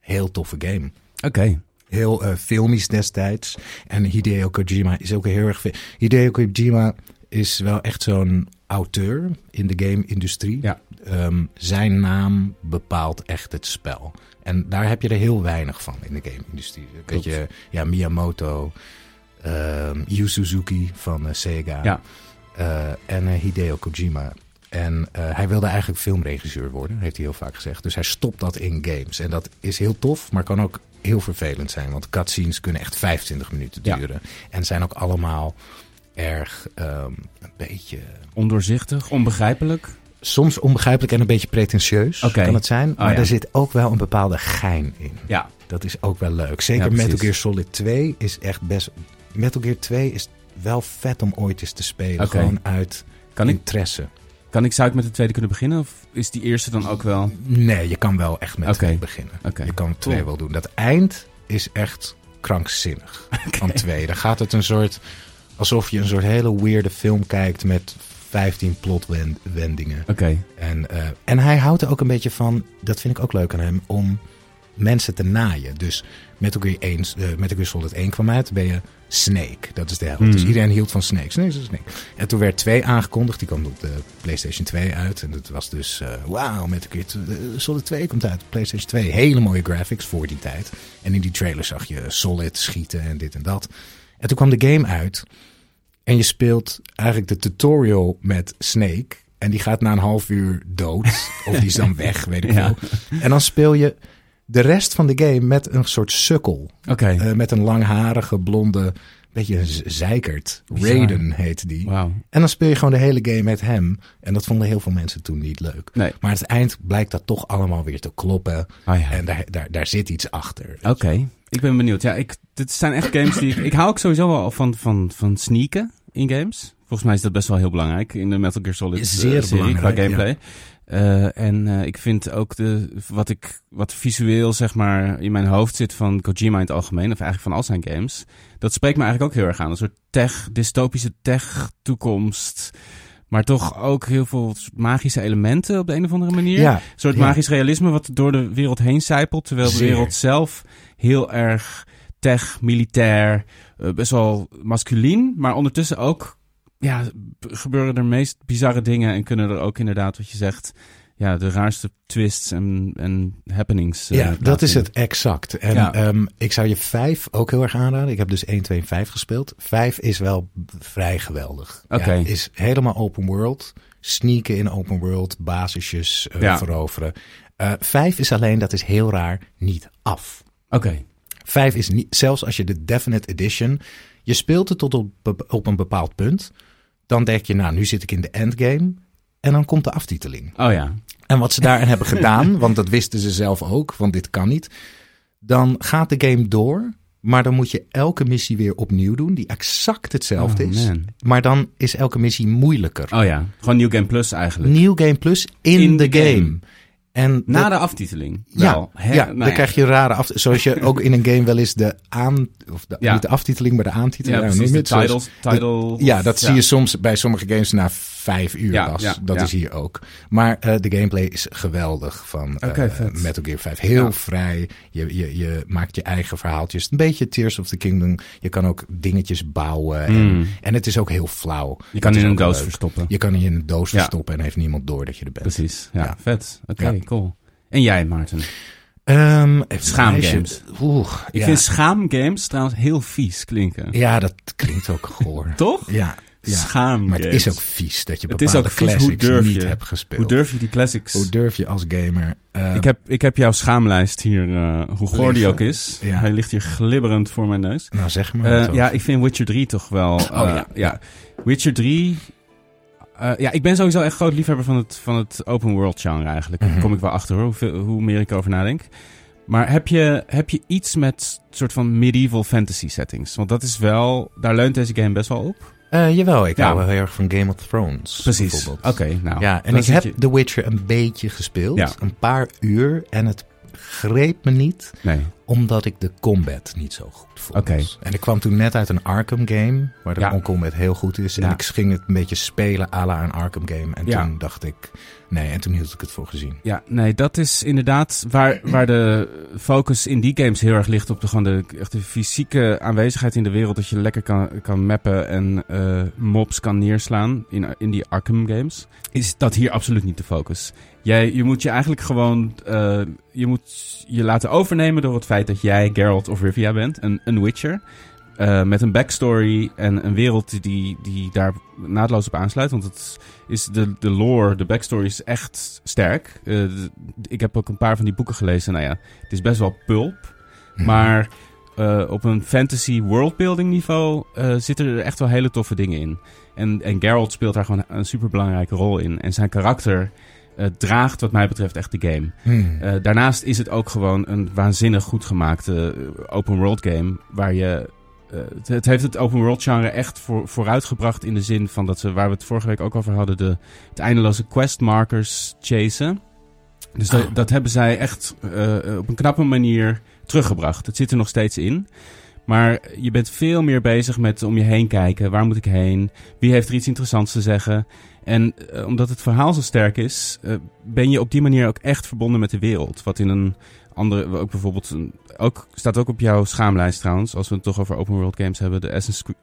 heel toffe game. Oké. Heel eh, filmisch destijds. En Hideo Kojima is ook heel erg... Hideo Kojima is wel echt zo'n auteur in de game-industrie. Ja. Ehm, zijn naam bepaalt echt het spel. En daar heb je er heel weinig van in de game-industrie. Weet je, ja, Miyamoto, ehm Yu Suzuki van eh, Sega Ja. eh, en Hideo Kojima. En hij wilde eigenlijk filmregisseur worden, heeft hij heel vaak gezegd. Dus hij stopt dat in games. En dat is heel tof, maar kan ook heel vervelend zijn. Want cutscenes kunnen echt 25 minuten Ja. duren. En zijn ook allemaal erg ehm, een beetje... Ondoorzichtig, onbegrijpelijk. Soms onbegrijpelijk en een beetje pretentieus kan het zijn. Maar ja. er zit ook wel een bepaalde gein in. Ja. Dat is ook wel leuk. Zeker Ja. Metal Gear Solid 2 is echt best... Metal Gear 2 is wel vet om ooit eens te spelen. Gewoon uit Kan ik, interesse. Kan ik, zou ik met de tweede kunnen beginnen? Of is die eerste dan ook wel... Nee, je kan wel echt met Oké. twee beginnen. Je kan twee Cool. wel doen. Dat eind is echt krankzinnig van twee. Dan gaat het een soort... Alsof je een soort hele weirde film kijkt met 15 plotwendingen. Oké. En, eh, en hij houdt er ook een beetje van, dat vind ik ook leuk aan hem, om mensen te naaien. Dus Metal Gear, 1, eh, Metal Gear Solid 1 kwam uit, ben je Snake. Dat is de. Hmm. Dus iedereen hield van Snake. Snake is een Snake. En toen werd 2 aangekondigd, die kwam op de PlayStation 2 uit. En dat was dus, eh wauw, Metal Gear Solid 2 komt uit PlayStation 2. Hele mooie graphics voor die tijd. En in die trailer zag je Solid schieten en dit en dat. En toen kwam de game uit. En je speelt eigenlijk de tutorial met Snake. En die gaat na een half uur dood. Of die is dan weg, weet ik Ja. veel. En dan speel je de rest van de game met een soort sukkel. Eh, met een langharige, blonde, beetje zeikert. Raiden heet die. En dan speel je gewoon de hele game met hem. En dat vonden heel veel mensen toen niet leuk. Nee. Maar aan het eind blijkt dat toch allemaal weer te kloppen. Ah ja. En daar, daar, daar zit iets achter. Oké, ik ben benieuwd. Ja, ik, dit zijn echt games die ik... Ik hou ook sowieso wel van, van, van sneaken in games. Volgens mij is dat best wel heel belangrijk in de Metal Gear Solid eh, Zeer serie qua belangrijk, gameplay. Eh, en eh, ik vind ook de, wat, ik, wat visueel zeg maar in mijn hoofd zit van Kojima in het algemeen, of eigenlijk van al zijn games, dat spreekt me eigenlijk ook heel erg aan. Een soort tech, dystopische tech toekomst. Maar toch ook heel veel magische elementen op de een of andere manier. Ja, Een soort ja. magisch realisme wat door de wereld heen zijpelt. Terwijl de wereld zelf heel erg tech, militair, eh, best wel masculien. Maar ondertussen ook ja, gebeuren er meest bizarre dingen. En kunnen er ook inderdaad, wat je zegt, ja, de raarste twists en, en happenings. eh, Ja, dat is het exact. En Ja. ehm, ik zou je vijf ook heel erg aanraden. Ik heb dus 1, 2 en 5 gespeeld. Vijf is wel vrij geweldig. Oké. Ja, is helemaal open world. Sneaken in open world. Basisjes eh, Ja. veroveren. Eh, vijf is alleen, dat is heel raar, niet af. Oké, Vijf is niet, zelfs als je de Definite Edition, je speelt het tot op, op een bepaald punt. Dan denk je, nou, nu zit ik in de endgame. En dan komt de aftiteling. oh ja. En wat ze daarin hebben gedaan, want dat wisten ze zelf ook, want dit kan niet. Dan gaat de game door, maar dan moet je elke missie weer opnieuw doen, die exact hetzelfde Oh, is. man. Maar dan is elke missie moeilijker. Oh ja, gewoon New Game Plus eigenlijk. Nieuw Game Plus in, de game. game. En Na dat- de aftiteling. ja, ja Nou dan krijg je rare af, zoals je ook in een game wel eens de aan, of de, Ja. niet de aftiteling, maar de aantiteling. Ja, hoe precies. De titles. Zoals- title, Ja, dat zie je soms bij sommige games na vijf uur Ja, pas. ja, dat ja. is hier ook. Maar eh, de gameplay is geweldig van eh, vet. Metal Gear 5. Heel Ja. vrij. Je, je, je maakt je eigen verhaaltjes. Een beetje Tears of the Kingdom. Je kan ook dingetjes bouwen. En, Mm. en het is ook heel flauw. Je kan in een doos leuk. verstoppen. Je kan in een doos Ja. verstoppen en heeft niemand door dat je er bent. Precies. Ja, Ja. vet. Oké, Ja. Cool. En jij, Maarten? Even Schaamgames. Oeh, Ik ja. vind schaamgames trouwens heel vies klinken. Ja, dat klinkt ook goor. Toch? Ja. ja. Schaamgames. Maar het is ook vies dat je Het is bepaalde ook. Hoe classics durf niet je? hebt gespeeld. Hoe durf je die classics? Hoe durf je als gamer? eh, ik, heb, ik heb jouw schaamlijst hier, eh, hoe goor die ook is. Ja. Hij ligt hier glibberend voor mijn neus. Nou, zeg maar. Eh, ja, ik vind Witcher 3 toch wel. Oh, ja. ja. Witcher 3. Eh, ja, ik ben sowieso echt groot liefhebber van het, van het open world genre eigenlijk. Daar Mhm. kom ik wel achter hoor, hoeveel, hoe meer ik erover nadenk. Maar heb je, heb je iets met soort van medieval fantasy settings? Want dat is wel, daar leunt deze game best wel op. Eh, jawel, ik Ja. hou wel heel erg van Game of Thrones. Precies. Oké, nou. ja, en ik heb je- The Witcher een beetje gespeeld. Ja. Een paar uur. En het greep me niet, Nee. Omdat ik de combat niet zo goed vond. Oké. En ik kwam toen net uit een Arkham game, waar de Ja. combat heel goed is. En ik ging het een beetje spelen à la een Arkham game. En Ja. toen dacht ik, nee, en toen hield ik het voor gezien. Ja, nee, dat is inderdaad waar, waar de focus in die games heel erg ligt op de, gewoon de, echt de fysieke aanwezigheid in de wereld. Dat je lekker kan, kan mappen en eh, mobs kan neerslaan in, in die Arkham games. Is dat hier absoluut niet de focus. Jij, je moet je eigenlijk gewoon eh, je, moet je laten overnemen door het feit dat jij Geralt of Rivia bent, een, een Witcher. eh, met een backstory en een wereld die, die daar naadloos op aansluit. Want het is de, de lore, de backstory is echt sterk. Eh, ik heb ook een paar van die boeken gelezen. Nou ja, het is best wel pulp. Maar eh, op een fantasy worldbuilding niveau zitten er echt wel hele toffe dingen in. En, en Geralt speelt daar gewoon een super belangrijke rol in. En zijn karakter eh, draagt wat mij betreft echt de game. Hmm. Eh, daarnaast is het ook gewoon een waanzinnig goed gemaakte eh, open world game. Waar je. het, het heeft het open world genre echt voor, vooruitgebracht in de zin van dat ze, waar we het vorige week ook over hadden, de, het eindeloze quest markers chasen. Dus dat, Ah. dat hebben zij echt op een knappe manier teruggebracht. Het zit er nog steeds in. Maar je bent veel meer bezig met om je heen kijken. Waar moet ik heen? Wie heeft er iets interessants te zeggen? En eh, omdat het verhaal zo sterk is, eh, ben je op die manier ook echt verbonden met de wereld. Wat in een andere, ook bijvoorbeeld, ook, staat ook op jouw schaamlijst trouwens, als we het toch over open world games hebben, de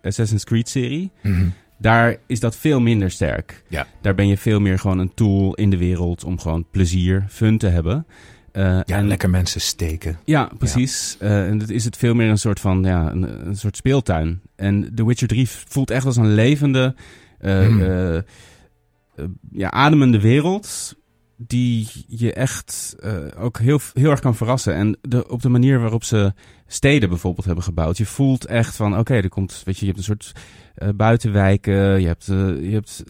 Assassin's Creed serie. Mhm. Daar is dat veel minder sterk. Ja. Daar ben je veel meer gewoon een tool in de wereld om gewoon plezier, fun te hebben. Eh, Ja, en lekker mensen steken. ja, precies. Eh, en dat is het veel meer een soort van ja, een, een soort speeltuin. En The Witcher 3 voelt echt als een levende, eh, ja, ademende wereld. Die je echt ook heel, heel erg kan verrassen. En de, op de manier waarop ze steden bijvoorbeeld hebben gebouwd. Je voelt echt van, oké, er komt, weet je, je hebt een soort buitenwijken. Je hebt, je hebt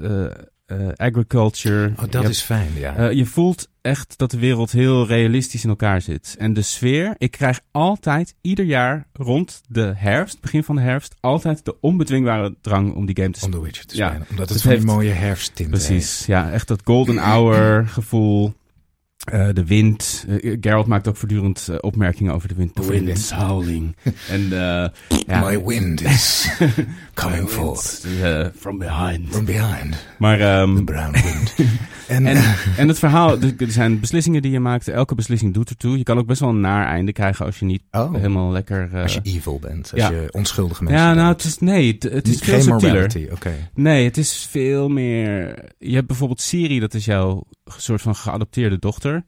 agriculture. Oh, dat hebt- is fijn, ja. je voelt echt dat de wereld heel realistisch in elkaar zit. En de sfeer, ik krijg altijd, ieder jaar rond de herfst, begin van de herfst, altijd de onbedwingbare drang om die game te Om spelen. The Witcher te Ja, spelen. Omdat het het heeft- mooie herfsttint Precies, ja, echt dat golden hour gevoel. Eh, de wind. Eh, Geralt maakt ook voortdurend eh, opmerkingen over de wind. The wind is howling. en eh, ja, My wind is coming forth eh, from behind. from behind Maar ehm, the brown wind. en, En, en het verhaal, er zijn beslissingen die je maakt. Elke beslissing doet ertoe. Je kan ook best wel een naar einde krijgen als je niet oh, helemaal lekker... eh, als je evil bent, als ja. je onschuldige mensen ja, nou, bent. het is, nee, het, het is veel geen subtieler. morality, oké. Nee, het is veel meer... Je hebt bijvoorbeeld Siri, dat is jouw soort van geadopteerde dochter.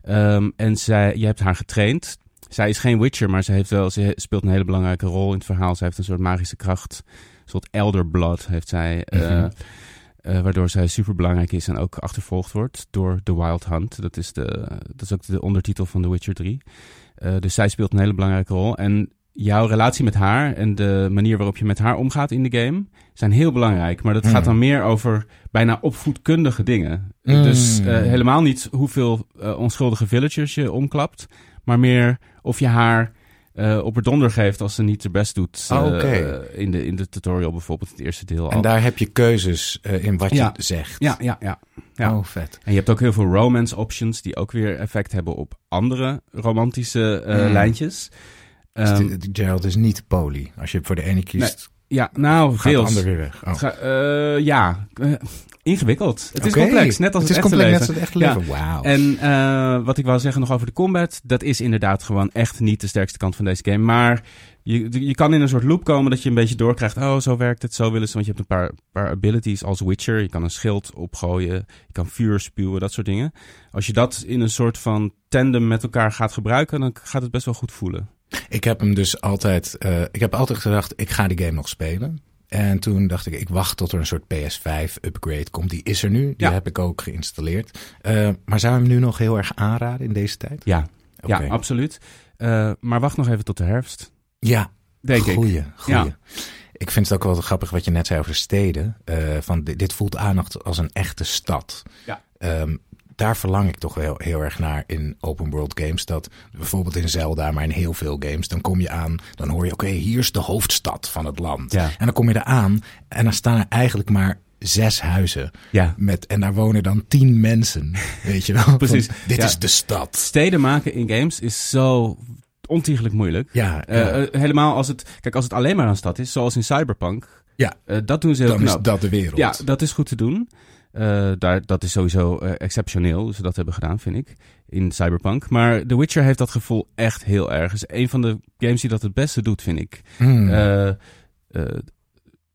Ehm, en zij, je hebt haar getraind. Zij is geen Witcher, maar ze, heeft wel, ze speelt een hele belangrijke rol in het verhaal. Zij heeft een soort magische kracht. Een soort elder blood heeft zij. eh, Mhm. eh, waardoor zij super belangrijk is en ook achtervolgd wordt door The Wild Hunt. Dat is, de, dat is ook de ondertitel van The Witcher 3. Eh, dus zij speelt een hele belangrijke rol. En jouw relatie met haar en de manier waarop je met haar omgaat in de game zijn heel belangrijk. Maar dat Mm. gaat dan meer over bijna opvoedkundige dingen. Mm. Dus eh, helemaal niet hoeveel eh, onschuldige villagers je omklapt, maar meer of je haar eh, op haar donder geeft als ze niet haar best doet. Oh, in, de, in de tutorial bijvoorbeeld, het eerste deel. En al. daar heb je keuzes in wat Ja. je zegt. Ja, ja, ja. ja. Oh, vet. En je hebt ook heel veel romance options die ook weer effect hebben op andere romantische eh, Mm. lijntjes. Dus de- de Gerald is niet poly. Als je voor de ene kiest, ja, nou, gaat de ander weer weg. Oh. Het ga- eh, ja, eh, ingewikkeld. Het is complex, net als het, is echte complex, leven. net als het echte Ja. En eh, wat ik wou zeggen nog over de combat, dat is inderdaad gewoon echt niet de sterkste kant van deze game. Maar je, je kan in een soort loop komen dat je een beetje doorkrijgt. Oh, zo werkt het, zo willen ze. Want je hebt een paar, paar abilities als Witcher. Je kan een schild opgooien, je kan vuur spuwen, dat soort dingen. Als je dat in een soort van tandem met elkaar gaat gebruiken, dan gaat het best wel goed voelen. Ik heb hem dus altijd, eh, ik heb altijd gedacht, ik ga die game nog spelen. En toen dacht ik, ik wacht tot er een soort PS5 upgrade komt. Die is er nu, die Ja. heb ik ook geïnstalleerd. Eh, maar zou je hem nu nog heel erg aanraden in deze tijd? Ja, ja absoluut. Eh, maar wacht nog even tot de herfst, Ja, denk ik. goeie, goeie. Ja. Ik vind het ook wel grappig wat je net zei over steden. Van dit, dit voelt aan als een echte stad. Ja. Ehm, daar verlang ik toch wel heel erg naar in open world games. Dat bijvoorbeeld in Zelda, maar in heel veel games, dan kom je aan, dan hoor je, oké, hier is de hoofdstad van het land. Ja. En dan kom je er aan en dan staan er eigenlijk maar zes huizen. Ja. Met, en daar wonen dan tien mensen. Weet je wel? Precies. Van, dit Ja. is de stad. Steden maken in games is zo ontiegelijk moeilijk. Ja, Eh, eh, helemaal als het, kijk, als het alleen maar een stad is, zoals in Cyberpunk, ja. eh, dat doen ze heel Dan is dat de wereld. Ja, dat is goed te doen. Eh, daar, dat is sowieso eh, exceptioneel, hoe ze dat hebben gedaan, vind ik, in Cyberpunk. Maar The Witcher heeft dat gevoel echt heel erg. Het is een van de games die dat het beste doet, vind ik.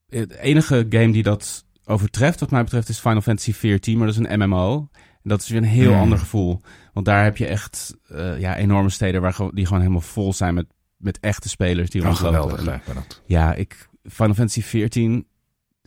Het enige game die dat overtreft, wat mij betreft, is Final Fantasy XIV, maar dat is een MMO. En dat is weer een heel Hmm. ander gevoel. Want daar heb je echt ja, enorme steden waar, die gewoon helemaal vol zijn met, met echte spelers die Oh, rondlopen. geweldig En-. Ja, ik, Final Fantasy XIV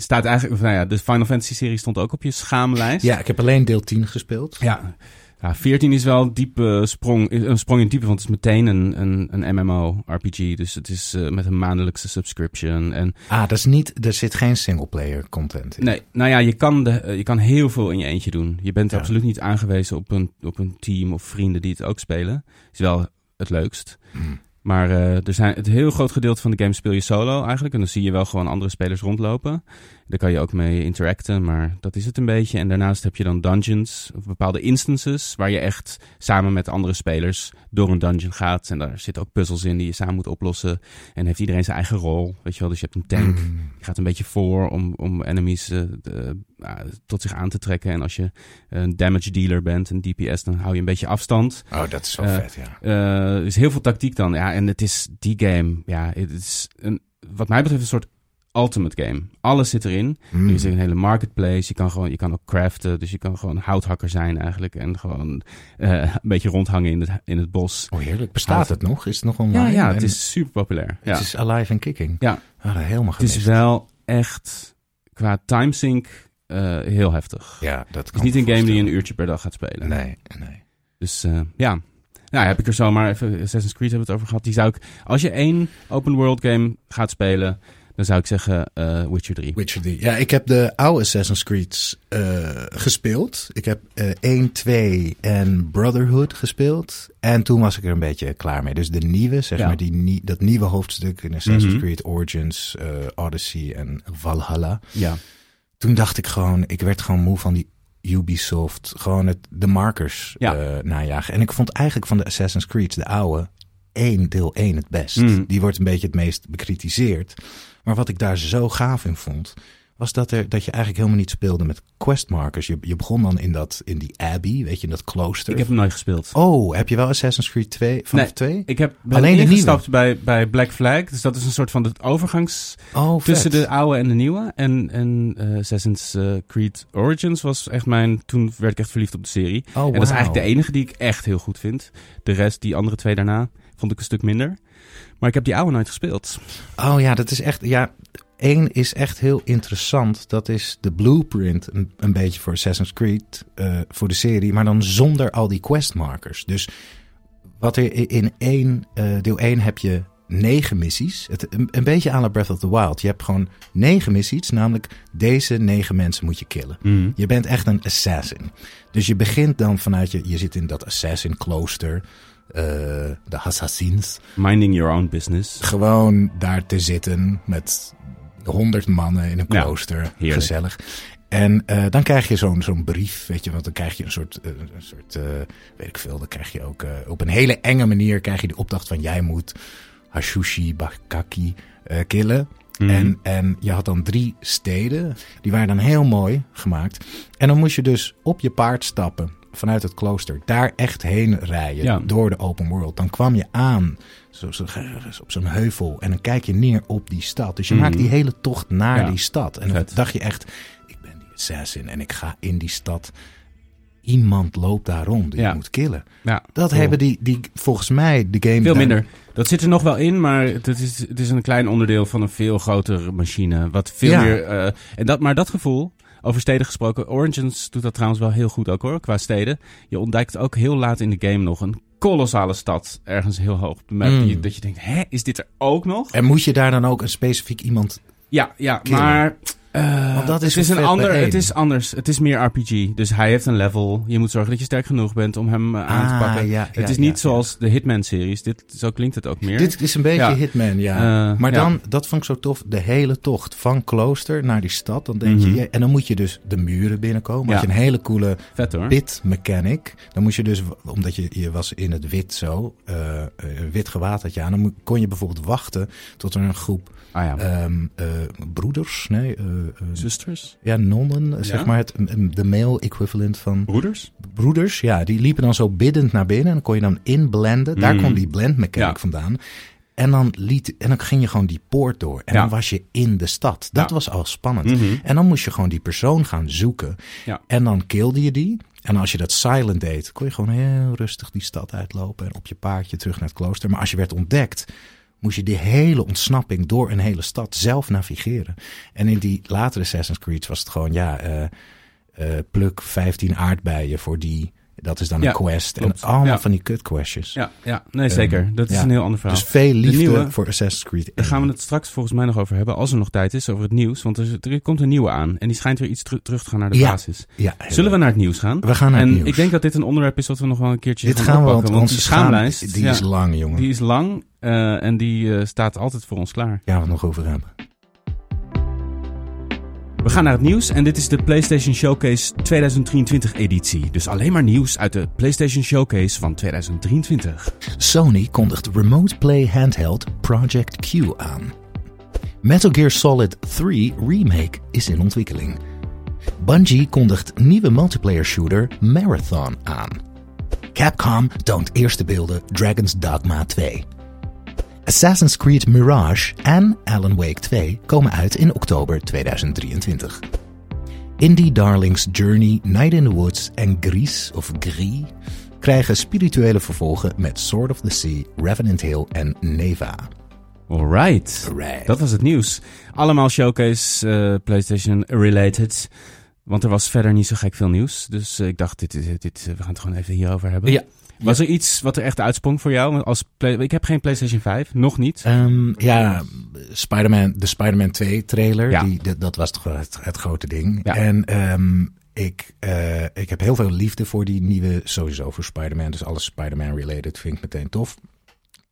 staat eigenlijk, nou ja, de Final Fantasy serie stond ook op je schaamlijst. Ja, ik heb alleen deel 10 gespeeld. Ja. Ja, 14 is wel een diepe sprong, een sprong in diepe, want het is meteen een, een, een MMO-RPG. Dus het is eh, met een maandelijkse subscription. En Ah, dat is niet, er zit geen singleplayer content in. nee, nou ja, je kan, de, eh, je kan heel veel in je eentje doen. Je bent Ja. absoluut niet aangewezen op een, op een team of vrienden die het ook spelen. Is wel het leukst. Hmm. Maar eh, er zijn, het heel groot gedeelte van de game speel je solo eigenlijk. En dan zie je wel gewoon andere spelers rondlopen. Daar kan je ook mee interacten, maar dat is het een beetje. En daarnaast heb je dan dungeons, of bepaalde instances... waar je echt samen met andere spelers door een dungeon gaat. En daar zitten ook puzzels in die je samen moet oplossen. En heeft iedereen zijn eigen rol, weet je wel. Dus je hebt een tank, Hmm. je gaat een beetje voor om, om enemies eh, de- ah, tot zich aan te trekken. En als je een damage dealer bent, een DPS, dan hou je een beetje afstand. Oh, dat is wel Eh, vet, ja. Eh, er is heel veel tactiek dan. Ja, en het is die game. Ja, het is een, wat mij betreft een soort ultimate game. Alles zit erin. Hmm. Er is een hele marketplace. Je kan gewoon, je kan ook craften. Dus je kan gewoon houthakker zijn eigenlijk. En gewoon eh, een beetje rondhangen in het, in het bos. Oh, heerlijk. Bestaat het nog? Is het nog online? Ja, ja, het En is super populair. Ja. Het is alive and kicking. Ja. Ah, helemaal Het is gemist. wel echt qua timesync eh heel heftig. Ja, dat Het is kan niet een me game die je een uurtje per dag gaat spelen. Nee, nee. Dus eh, ja. Nou, heb ik er zomaar even Assassin's Creed hebben we het over gehad. Die zou ik, als je één open world game gaat spelen, dan zou ik zeggen eh, Witcher 3. Witcher 3. Ja, ik heb de oude Assassin's Creed eh, gespeeld. Ik heb eh 1, 2 en Brotherhood gespeeld. En toen was ik er een beetje klaar mee. Dus de nieuwe, zeg Ja. maar, die, nie- dat nieuwe hoofdstuk in Assassin's Mhm. Creed Origins, eh, Odyssey en Valhalla. Ja. Toen dacht ik gewoon, ik werd gewoon moe van die Ubisoft. Gewoon het, de markers Ja. najagen. En ik vond eigenlijk van de Assassin's Creed, de oude, één, deel 1 het best. Mhm. Die wordt een beetje het meest bekritiseerd. Maar wat ik daar zo gaaf in vond, was dat, er, dat je eigenlijk helemaal niet speelde met questmarkers. Je, je begon dan in, dat, in die abbey, weet je, in dat klooster. Ik heb hem nooit gespeeld. Oh, heb je wel Assassin's Creed 2 vanaf Nee, 2? Ik heb ben Alleen ingestapt bij, bij Black Flag. Dus dat is een soort van de overgangs Oh, tussen de oude en de nieuwe. En, en eh, Assassin's eh, Creed Origins was echt mijn... Toen werd ik echt verliefd op de serie. Oh, En dat is eigenlijk de enige die ik echt heel goed vind. De rest, die andere twee daarna, vond ik een stuk minder. Maar ik heb die oude nooit gespeeld. Oh ja, dat is echt. Ja, één is echt heel interessant. Dat is de blueprint een, een beetje voor Assassin's Creed eh, voor de serie, maar dan zonder al die questmarkers. Dus wat er in één eh, deel 1 heb je negen missies. Het, een, een beetje aan la Breath of the Wild. Je hebt gewoon negen missies, namelijk deze negen mensen moet je killen. Je bent echt een assassin. Dus je begint dan vanuit je, je zit in dat assassin klooster, eh, de assassins Minding your own business. gewoon daar te zitten met honderd mannen in een klooster. gezellig. En eh, dan krijg je zo'n zo'n brief, weet je, want dan krijg je een soort, eh, een soort weet ik veel, dan krijg je ook op een hele enge manier krijg je de opdracht van jij moet Hashushi Bakaki killen. Mhm. En, en je had dan drie steden, die waren dan heel mooi gemaakt. En dan moest je dus op je paard stappen vanuit het klooster, daar echt heen rijden Ja. door de open world. Dan kwam je aan zo, zo, op zo'n heuvel en dan kijk je neer op die stad. Dus je Mhm. maakt die hele tocht naar Ja. die stad. En dan dacht je echt, ik ben die assassin en ik ga in die stad. Iemand loopt daar rond die Ja. je moet killen. Ja, Dat cool. hebben die, die, volgens mij, de game... Veel minder. Dat zit er nog wel in, maar het is, het is een klein onderdeel van een veel grotere machine. Wat veel meer. eh, en dat, maar dat gevoel, over steden gesproken. Origins doet dat trouwens wel heel goed ook hoor, qua steden. Je ontdekt ook heel laat in de game nog een kolossale stad. Ergens heel hoog op de map. Mm. die- Dat je denkt, hè, is dit er ook nog? En moet je daar dan ook een specifiek iemand... Ja, ja, Killen. maar. Eh, Want dat is het, is een ander, het is anders. Het is meer RPG. Dus hij heeft een level. Je moet zorgen dat je sterk genoeg bent om hem eh, aan te Ah, pakken. ja, het ja, is niet ja. zoals de Hitman-series. Dit, zo klinkt het ook meer. Dit is een beetje. Hitman, ja. Eh, maar dan, dat vond ik zo tof, de hele tocht van klooster naar die stad. Dan denk Mhm. je, ja, en dan moet je dus de muren binnenkomen. Had je een hele coole Vet hoor. bit mechanic. Dan moest je dus, omdat je, je was in het wit zo, wit gewaad had je aan. Dan kon je bijvoorbeeld wachten tot er een groep Ah ja. eh, broeders, nee, Zusters? ja, nonnen, zeg Ja. maar het, de male equivalent van Broeders? broeders. Ja, die liepen dan zo biddend naar binnen en dan kon je dan inblenden. Daar Mm. kwam die blend mechanic Ja. vandaan. En dan, liet, en dan ging je gewoon die poort door. En Ja. dan was je in de stad. Dat Ja. was al spannend. Mhm. En dan moest je gewoon die persoon gaan zoeken. Ja. En dan kilde je die. En als je dat silent deed, kon je gewoon heel rustig die stad uitlopen. En op je paardje terug naar het klooster. Maar als je werd ontdekt, moest je die hele ontsnapping door een hele stad zelf navigeren. En in die latere Assassin's Creed was het gewoon, ja, eh, eh, pluk 15 aardbeien voor die. Dat is dan Ja, een quest. klopt. En allemaal Ja. van die cut questjes. Ja, ja. nee zeker. Dat is ja. een heel ander verhaal. Dus veel liefde nieuwe- voor Assassin's Creed. Daar gaan we het straks volgens mij nog over hebben, als er nog tijd is, over het nieuws. Want er, er komt een nieuwe aan en die schijnt weer iets teru- terug te gaan naar de Ja. basis. Ja, Zullen we naar het nieuws gaan? We gaan naar en het nieuws. ik denk dat dit een onderwerp is wat we nog wel een keertje Dit gaan gaan we, want oppakken. Want onze die schaamlijst, schaam, die ja, is lang, jongen. die is lang eh, en die eh, staat altijd voor ons klaar. Gaan we het nog over hebben. We gaan naar het nieuws en dit is de PlayStation Showcase 2023 editie. Dus alleen maar nieuws uit de PlayStation Showcase van 2023. Sony kondigt Remote Play Handheld Project Q aan. Metal Gear Solid 3 Remake is in ontwikkeling. Bungie kondigt nieuwe multiplayer shooter Marathon aan. Capcom toont eerste beelden Dragon's Dogma 2. Assassin's Creed Mirage en Alan Wake 2 komen uit in oktober 2023. Indie darlings Journey, Night in the Woods en Gris of Gris krijgen spirituele vervolgen met Sword of the Sea, Revenant Hill en Neva. Alright. Alright. Dat was het nieuws. Allemaal Showcase eh, PlayStation related. Want er was verder niet zo gek veel nieuws. Dus eh, ik dacht, dit, dit, dit, we gaan het gewoon even hierover hebben. Ja. Was er iets wat er echt uitsprong voor jou? Als play- ik heb geen PlayStation 5, nog niet. Ehm, ja, Spider-Man, de Spider-Man 2 trailer, Ja. die, dat, dat was toch wel het, het grote ding. Ja. En ehm, ik, eh, ik heb heel veel liefde voor die nieuwe, sowieso voor Spider-Man. Dus alles Spider-Man related vind ik meteen tof.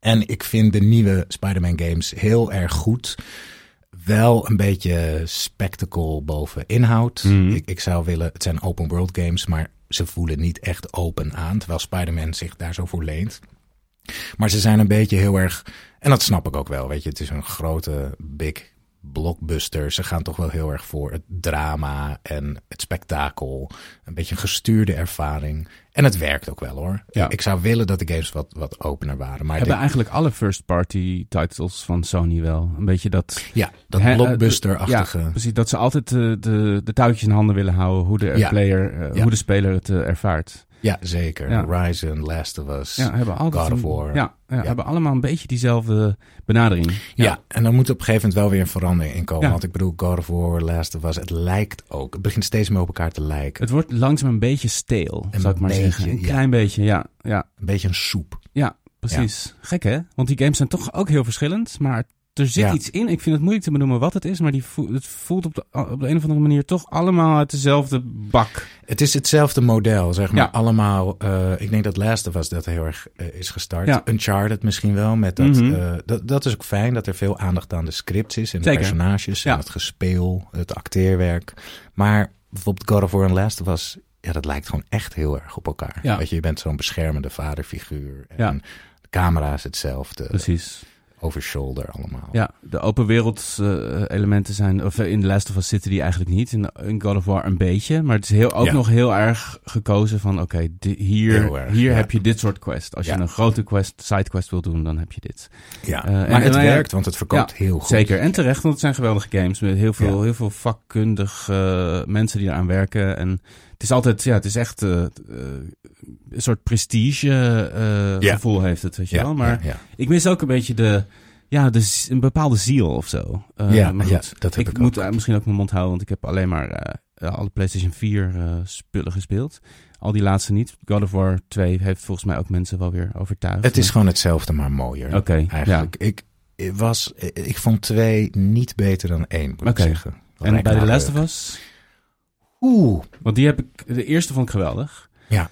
En ik vind de nieuwe Spider-Man games heel erg goed. Wel een beetje spectacle boven inhoud. Mhm. Ik, ik zou willen, het zijn open world games, maar ze voelen niet echt open aan. Terwijl Spider-Man zich daar zo voor leent. Maar ze zijn een beetje heel erg. En dat snap ik ook wel. Weet je, het is een grote big blockbuster. Ze gaan toch wel heel erg voor het drama en het spektakel. Een beetje een gestuurde ervaring. En het werkt ook wel hoor. Ja. Ik zou willen dat de games wat, wat opener waren. Maar Hebben eigenlijk alle first-party titles van Sony wel. Een beetje dat... ja, dat eh, blockbuster-achtige. Ja, precies. Dat ze altijd de, de, de touwtjes in handen willen houden. Hoe de, Ja. player, eh, Ja. hoe de speler het eh, ervaart. Ja, zeker. Ja. Horizon, Last of Us. Ja, hebben altijd God of War. Ja, ja, hebben allemaal een beetje diezelfde benadering. Ja. en dan moet op een gegeven moment wel weer een verandering in komen. Ja. Want ik bedoel, God of War, Last of Us, het lijkt ook. Het begint steeds meer op elkaar te lijken. Het wordt langzaam een beetje steel, Een zou ik maar beetje, zeggen. Een klein beetje, ja. Ja, Een beetje een soep. ja precies. Gek hè? Want die games zijn toch ook heel verschillend. Maar er zit Ja. iets in. Ik vind het moeilijk te benoemen wat het is. Maar die voelt, het voelt op de, op de een of andere manier toch allemaal uit dezelfde bak. Het is hetzelfde model, zeg maar. Ja. Allemaal, eh, ik denk dat Last of Us dat heel erg eh, is gestart. Ja. Uncharted misschien wel. Met dat, Mhm. eh, dat, dat is ook fijn, dat er veel aandacht aan de scripts is. En de Zeker. personages en het gespeel, het acteerwerk. Maar bijvoorbeeld God of War en Last of Us, ja, dat lijkt gewoon echt heel erg op elkaar. Ja. Weet je, je bent zo'n beschermende vaderfiguur. En Ja. de camera is hetzelfde. Precies. Over shoulder allemaal. Ja, de open wereld eh, elementen zijn, of in The Last of Us zitten die eigenlijk niet. In, in God of War een beetje, maar het is heel, ook Ja. nog heel erg gekozen van, oké, hier, erg, hier ja. heb je dit soort quest. Als Ja. je een grote quest, sidequest wil doen, dan heb je dit. Ja, Eh, en- maar het en, werkt, want het verkoopt heel goed. Zeker, en terecht, want het zijn geweldige games met heel veel, heel veel vakkundig eh, mensen die eraan werken. En het is altijd, ja, het is echt eh, eh, een soort prestige eh, Ja. gevoel heeft het, weet je Ja, wel. Maar ja, ja. ik mis ook een beetje de, ja, de, z- een bepaalde ziel of zo. Ja, maar ja, goed, dat heb ik ik moet eh, misschien ook mijn mond houden, want ik heb alleen maar eh, alle PlayStation 4 eh, spullen gespeeld. Al die laatste niet. God of War 2 heeft volgens mij ook mensen wel weer overtuigd. Het is gewoon hetzelfde, maar mooier. Oké, Eigenlijk. Ik, ik was, ik vond twee niet beter dan één, moet Oké. ik zeggen. En bij. Last of Us? Oeh. Want die heb ik, de eerste vond ik geweldig. Ja.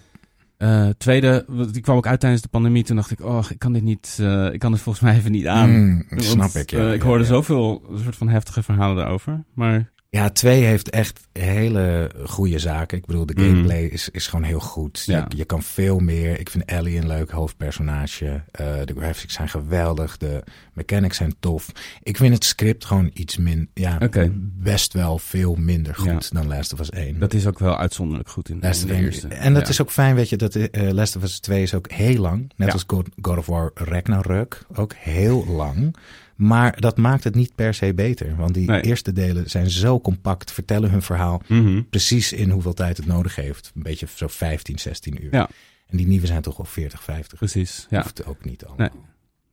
Eh, tweede, die kwam ook uit tijdens de pandemie. Toen dacht ik, oh, ik kan dit niet, eh, ik kan dit volgens mij even niet aan. Mm, snap ik, ja. eh, ik ja, hoorde ja. zoveel soort van heftige verhalen daarover. Maar Ja, twee heeft echt hele goede zaken. Ik bedoel, de Mm. gameplay is, is gewoon heel goed. Ja. Je, je kan veel meer. Ik vind Ellie een leuk hoofdpersonage. Eh, de graphics zijn geweldig. De mechanics zijn tof. Ik vind het script gewoon iets min, ja, best wel veel minder goed Ja. dan Last of Us 1. dat is ook wel uitzonderlijk goed in, Last in of de Us- eerste. En dat Ja. is ook fijn, weet je, dat eh Last of Us 2 is ook heel lang. Net als God, God of War Ragnarök, ook heel lang. Maar dat maakt het niet per se beter. Want die Nee. eerste delen zijn zo compact, vertellen hun verhaal Mhm. precies in hoeveel tijd het nodig heeft. Een beetje zo 15, 16 uur. Ja. En die nieuwe zijn toch wel 40, 50. Precies, ja. Hoeft ook niet allemaal. Nee.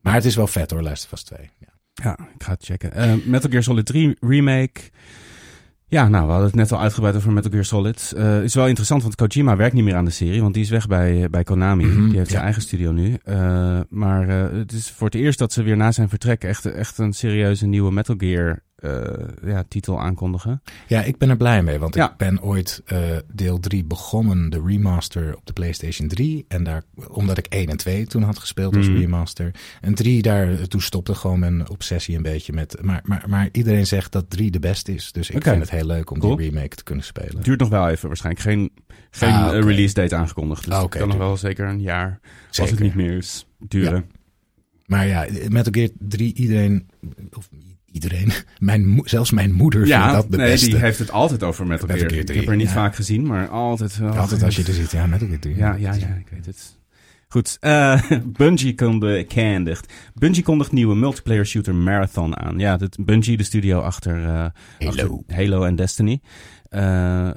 Maar het is wel vet hoor, Last of Us 2. Ja. Ja, ik ga het checken. Eh, Metal Gear Solid 3 remake. Ja, nou, we hadden het net al uitgebreid over Metal Gear Solid. Eh is wel interessant, want Kojima werkt niet meer aan de serie, want die is weg bij, bij Konami. Mhm, die heeft zijn eigen studio nu. Eh, maar eh, het is voor het eerst dat ze weer na zijn vertrek echt, echt een serieuze nieuwe Metal Gear eh, ja, titel aankondigen. Ja, ik ben er blij mee, want Ja. ik ben ooit eh, deel 3 begonnen, de remaster op de PlayStation 3. En daar, omdat ik 1 en 2 toen had gespeeld als Mhm. remaster. En 3, daar, toen stopte gewoon mijn obsessie een beetje met. Maar, maar, maar iedereen zegt dat 3 de beste is. Dus ik vind het heel leuk om Cool. die remake te kunnen spelen. Duurt nog wel even waarschijnlijk. Geen, geen Ah, eh, release date aangekondigd. Dus Ah, kan nog wel zeker een jaar, als Zeker. het niet meer is, duren. Maar ja, Metal Gear 3, iedereen. Of iedereen. Mijn, zelfs mijn moeder vindt Ja, dat de nee, beste. die heeft het altijd over Metal, Metal Gear. Gear Ik 3, heb er niet ja. vaak gezien, maar altijd wel. Altijd als je er zit, ja, Metal Gear 3. Ja, ja, ja, ik weet het. Goed, eh Bungie kondigt. Bungie kondigt nieuwe multiplayer shooter Marathon aan. Ja, dit, Bungie, de studio achter, eh, Halo. achter Halo en Destiny. Eh,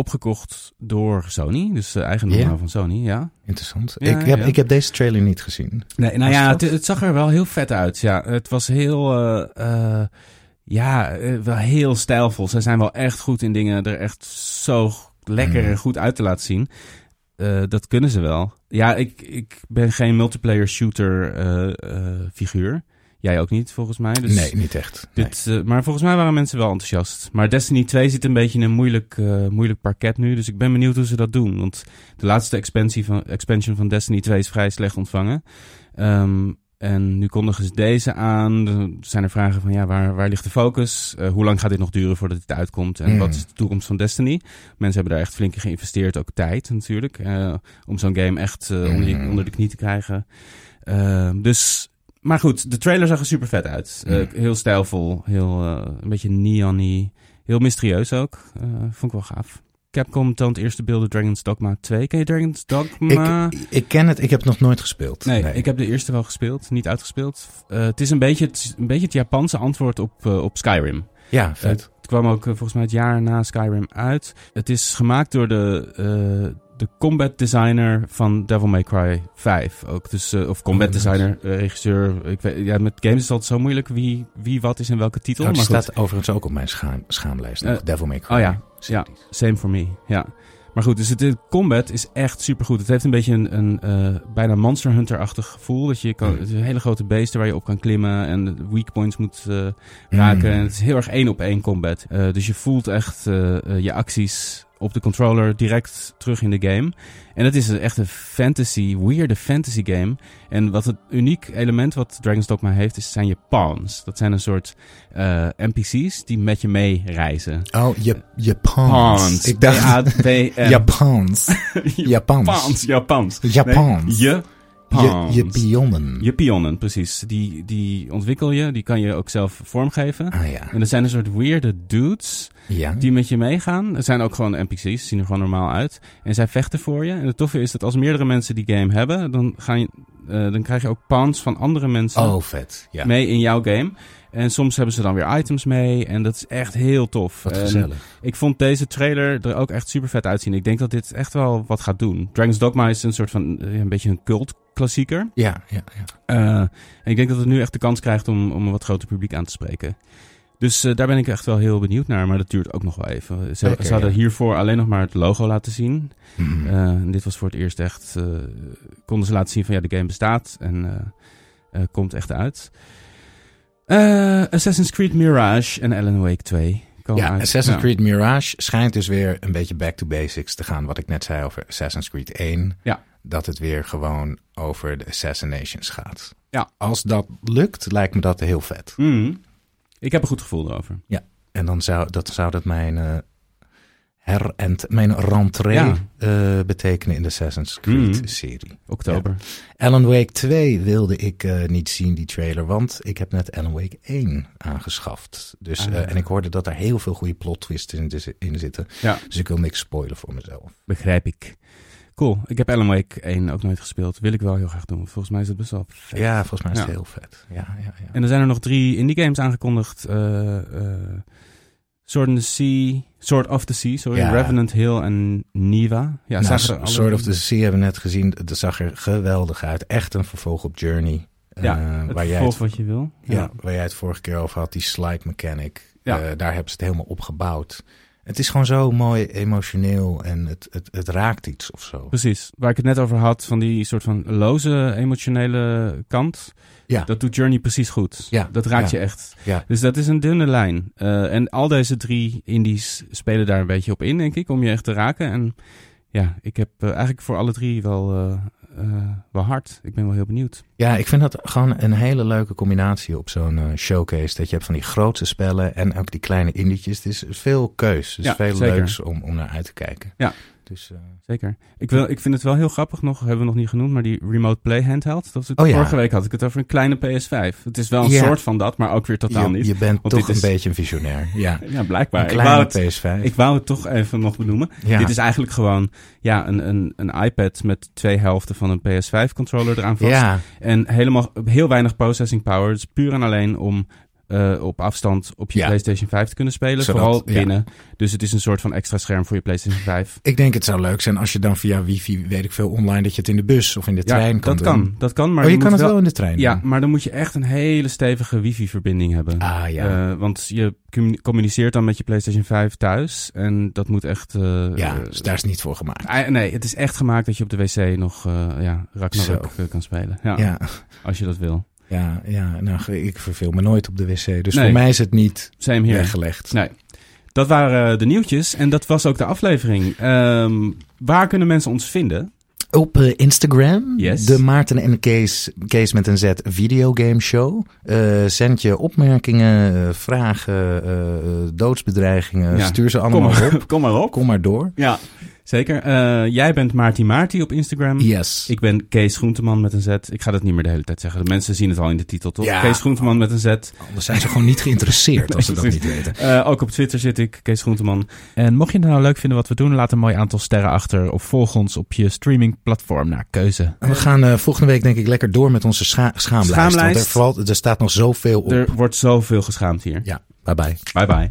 opgekocht door Sony, dus uh, eigendom Ja. van Sony, ja. Interessant. Ja, ik, heb, ja. ik heb deze trailer niet gezien. Nee, nou ja, het zag er wel heel vet uit. Ja, het was heel. eh, eh, ja, eh, wel heel stijlvol. Zij zijn wel echt goed in dingen er echt zo lekker en goed uit te laten zien. Eh, dat kunnen ze wel. Ja, ik, ik ben geen multiplayer shooter eh, eh, figuur. Jij ook niet, volgens mij. Dus nee, niet echt. Nee. Dit, eh, maar volgens mij waren mensen wel enthousiast. Maar Destiny 2 zit een beetje in een moeilijk, eh, moeilijk parket nu. Dus ik ben benieuwd hoe ze dat doen. Want de laatste expansie van, expansion van Destiny 2 is vrij slecht ontvangen. Ehm, en nu kondigen ze deze aan. Er zijn er vragen van, ja, waar, waar ligt de focus? Eh, hoe lang gaat dit nog duren voordat het uitkomt? En Mm. wat is de toekomst van Destiny? Mensen hebben daar echt flink in geïnvesteerd. Ook tijd natuurlijk. om zo'n game echt onder, Mm. onder de knie te krijgen. Ehm, dus maar goed, de trailer zag er super vet uit. Eh, Mm. heel stijlvol, heel, eh, een beetje neon Heel mysterieus ook. Eh, vond ik wel gaaf. Capcom toont eerste beelden Dragon's Dogma 2. Ken je Dragon's Dogma? Ik, ik ken het, ik heb het nog nooit gespeeld. nee, ik heb de eerste wel gespeeld, niet uitgespeeld. Eh, het is een beetje het, een beetje het Japanse antwoord op, op Skyrim. Ja, vet. Het kwam ook volgens mij het jaar na Skyrim uit. Het is gemaakt door de, eh, de combat designer van Devil May Cry 5 ook. Dus, eh, of combat Oh, designer, eh, regisseur. Ik weet, ja, met games is het altijd zo moeilijk wie, wie wat is in welke titel. Oh, maar goed. staat overigens ook op mijn schaam, schaamlijst. Eh, Devil May Cry. oh ja, ja, same for me. Ja. Maar goed, dus het de combat is echt super goed. Het heeft een beetje een, een bijna Monster Hunter-achtig gevoel. Dat je kan, Mm. het zijn hele grote beesten waar je op kan klimmen en weak points moet raken. Mm. En het is heel erg één op één combat. Dus je voelt echt je acties op de controller direct terug in de game. En het is een echt een fantasy, weirde fantasy game. En wat het uniek element wat Dragon's Dogma heeft, is, zijn je pawns. Dat zijn een soort eh, NPC's die met je mee reizen. Oh, je, Japans. Pawns. Ik dacht. Japans. Japans. Pawns, Japans. Japans. Nee, je Je, je pionnen. Je pionnen, precies. Die, die ontwikkel je, die kan je ook zelf vormgeven. Ah ja. En dat zijn een soort weirde dudes Ja. die met je meegaan. Het zijn ook gewoon NPC's, zien er gewoon normaal uit. En zij vechten voor je. En het toffe is dat als meerdere mensen die game hebben, dan, ga je, eh, dan krijg je ook pawns van andere mensen Oh, vet. Ja. mee in jouw game. En soms hebben ze dan weer items mee. En dat is echt heel tof. Wat gezellig. ik vond deze trailer er ook echt super vet uitzien. Ik denk dat dit echt wel wat gaat doen. Dragon's Dogma is een soort van eh, een beetje een cult klassieker. Ja, ja, ja. Eh, en ik denk dat het nu echt de kans krijgt om, om een wat groter publiek aan te spreken. Dus eh, daar ben ik echt wel heel benieuwd naar. Maar dat duurt ook nog wel even. Ze, Lekker, ze hadden ja. hiervoor alleen nog maar het logo laten zien. En dit was voor het eerst echt... konden ze laten zien van ja, de game bestaat. En komt echt uit. Eh, Assassin's Creed Mirage en Alan Wake 2. komen ja, uit. Assassin's Ja. Creed Mirage schijnt dus weer een beetje back to basics te gaan. Wat ik net zei over Assassin's Creed 1. Ja. Dat het weer gewoon over de Assassinations gaat. Ja. Als dat lukt, lijkt me dat heel vet. Mhm. Ik heb een goed gevoel erover. En dan zou dat, zou dat mijn, eh her en mijn rentree Ja. eh, betekenen in de Assassin's Creed Mhm. serie. Oktober. Alan Wake 2 wilde ik eh, niet zien, die trailer, want ik heb net Alan Wake 1 aangeschaft. Dus, Ah. eh, en ik hoorde dat er heel veel goede plot twists in, in zitten. Ja. Dus ik wil niks spoilen voor mezelf. Begrijp ik. Cool. Ik heb Alan Wake 1 ook nooit gespeeld. Wil ik wel heel graag doen. Volgens mij is het best wel vet. Ja, volgens mij is het Ja. heel vet. Ja, ja, ja. En er zijn er nog drie indie games aangekondigd. Sword in the Sea, Sword of the Sea, sorry. Ja. Revenant Hill en Niva. Ja, nou, zagen er Sword of the Sea hebben we net gezien. Dat zag er geweldig uit. Echt een vervolg op Journey. Ja, Eh, het waar, jij vervolg het, wat je wil. ja. waar jij het vorige keer over had, die slide mechanic. Ja. Eh, daar hebben ze het helemaal opgebouwd. Het is gewoon zo mooi emotioneel en het, het, het raakt iets of zo. Precies. Waar ik het net over had, van die soort van loze emotionele kant. Ja. Dat doet Journey precies goed. Ja, Dat raakt ja. je echt. Ja. Dus dat is een dunne lijn. Eh, en al deze drie indies spelen daar een beetje op in, denk ik, om je echt te raken. En ja, ik heb eh, eigenlijk voor alle drie wel, eh, wel hard. Ik ben wel heel benieuwd. Ja, ik vind dat gewoon een hele leuke combinatie op zo'n eh, showcase. Dat je hebt van die grootste spellen en ook die kleine indietjes. Het is veel keus. Het is Ja, veel zeker. leuks om, om naar uit te kijken. Ja. Dus, eh, Zeker. Ik, wil, ik vind het wel heel grappig nog, hebben we nog niet genoemd, maar die Remote Play handheld. Dat het, Oh ja. Vorige week had ik het over een kleine PS5. Het is wel een Ja. soort van dat, maar ook weer totaal je, niet. je bent toch is- een beetje een visionair. Ja, Ja, blijkbaar. een Ik wou, kleine het, PS5. ik wou het toch even nog benoemen. ja. Dit is eigenlijk gewoon ja, een, een, een iPad met twee helften van een PS5-controller eraan vast. ja, En helemaal, heel weinig processing power. Het is puur en alleen om eh, op afstand op je Ja. PlayStation 5 te kunnen spelen. Zodat- vooral ja. binnen. Dus het is een soort van extra scherm voor je PlayStation 5. Ik denk het zou leuk zijn als je dan via wifi, weet ik veel, online, dat je het in de bus of in de trein ja, kan dat doen. kan. Dat kan, maar oh, je kan het wel in de trein Ja, doen? maar dan moet je echt een hele stevige wifi-verbinding hebben. Ah, ja. Eh, want je commu- communiceert dan met je PlayStation 5 thuis. En dat moet echt... eh, Ja, dus daar is niet voor gemaakt. Nee, het is echt gemaakt dat je op de wc nog ja, Ragnarok kan spelen. Ja, Als je dat wil. Ja, ja nou, ik verveel me nooit op de wc. Dus Nee. voor mij is het niet weggelegd. Nee. Dat waren eh, de nieuwtjes en dat was ook de aflevering. Ehm, waar kunnen mensen ons vinden? Op eh, Instagram, Yes. de Maarten en Kees, Kees met een Z videogame show. Eh, zend je opmerkingen, vragen, eh, doodsbedreigingen. Ja, Stuur ze Kom allemaal maar, op. kom maar op. Kom maar door. Ja, zeker. Eh, jij bent Maarten Maarti op Instagram. Yes. Ik ben Kees Groenteman met een Z. Ik ga dat niet meer de hele tijd zeggen. De mensen zien het al in de titel, toch? Ja. Kees Groenteman met een Z. Anders zijn ze gewoon niet geïnteresseerd als ze dat niet weten. Eh, ook op Twitter zit ik, Kees Groenteman. En mocht je het nou leuk vinden wat we doen, laat een mooi aantal sterren achter. Of volg ons op je streamingplatform naar keuze. En we gaan eh, volgende week denk ik lekker door met onze scha schaamlijst. Schaamlijst. Want er, valt, er staat nog zoveel op. Er wordt zoveel geschaamd hier. Ja, bye bye. Bye bye.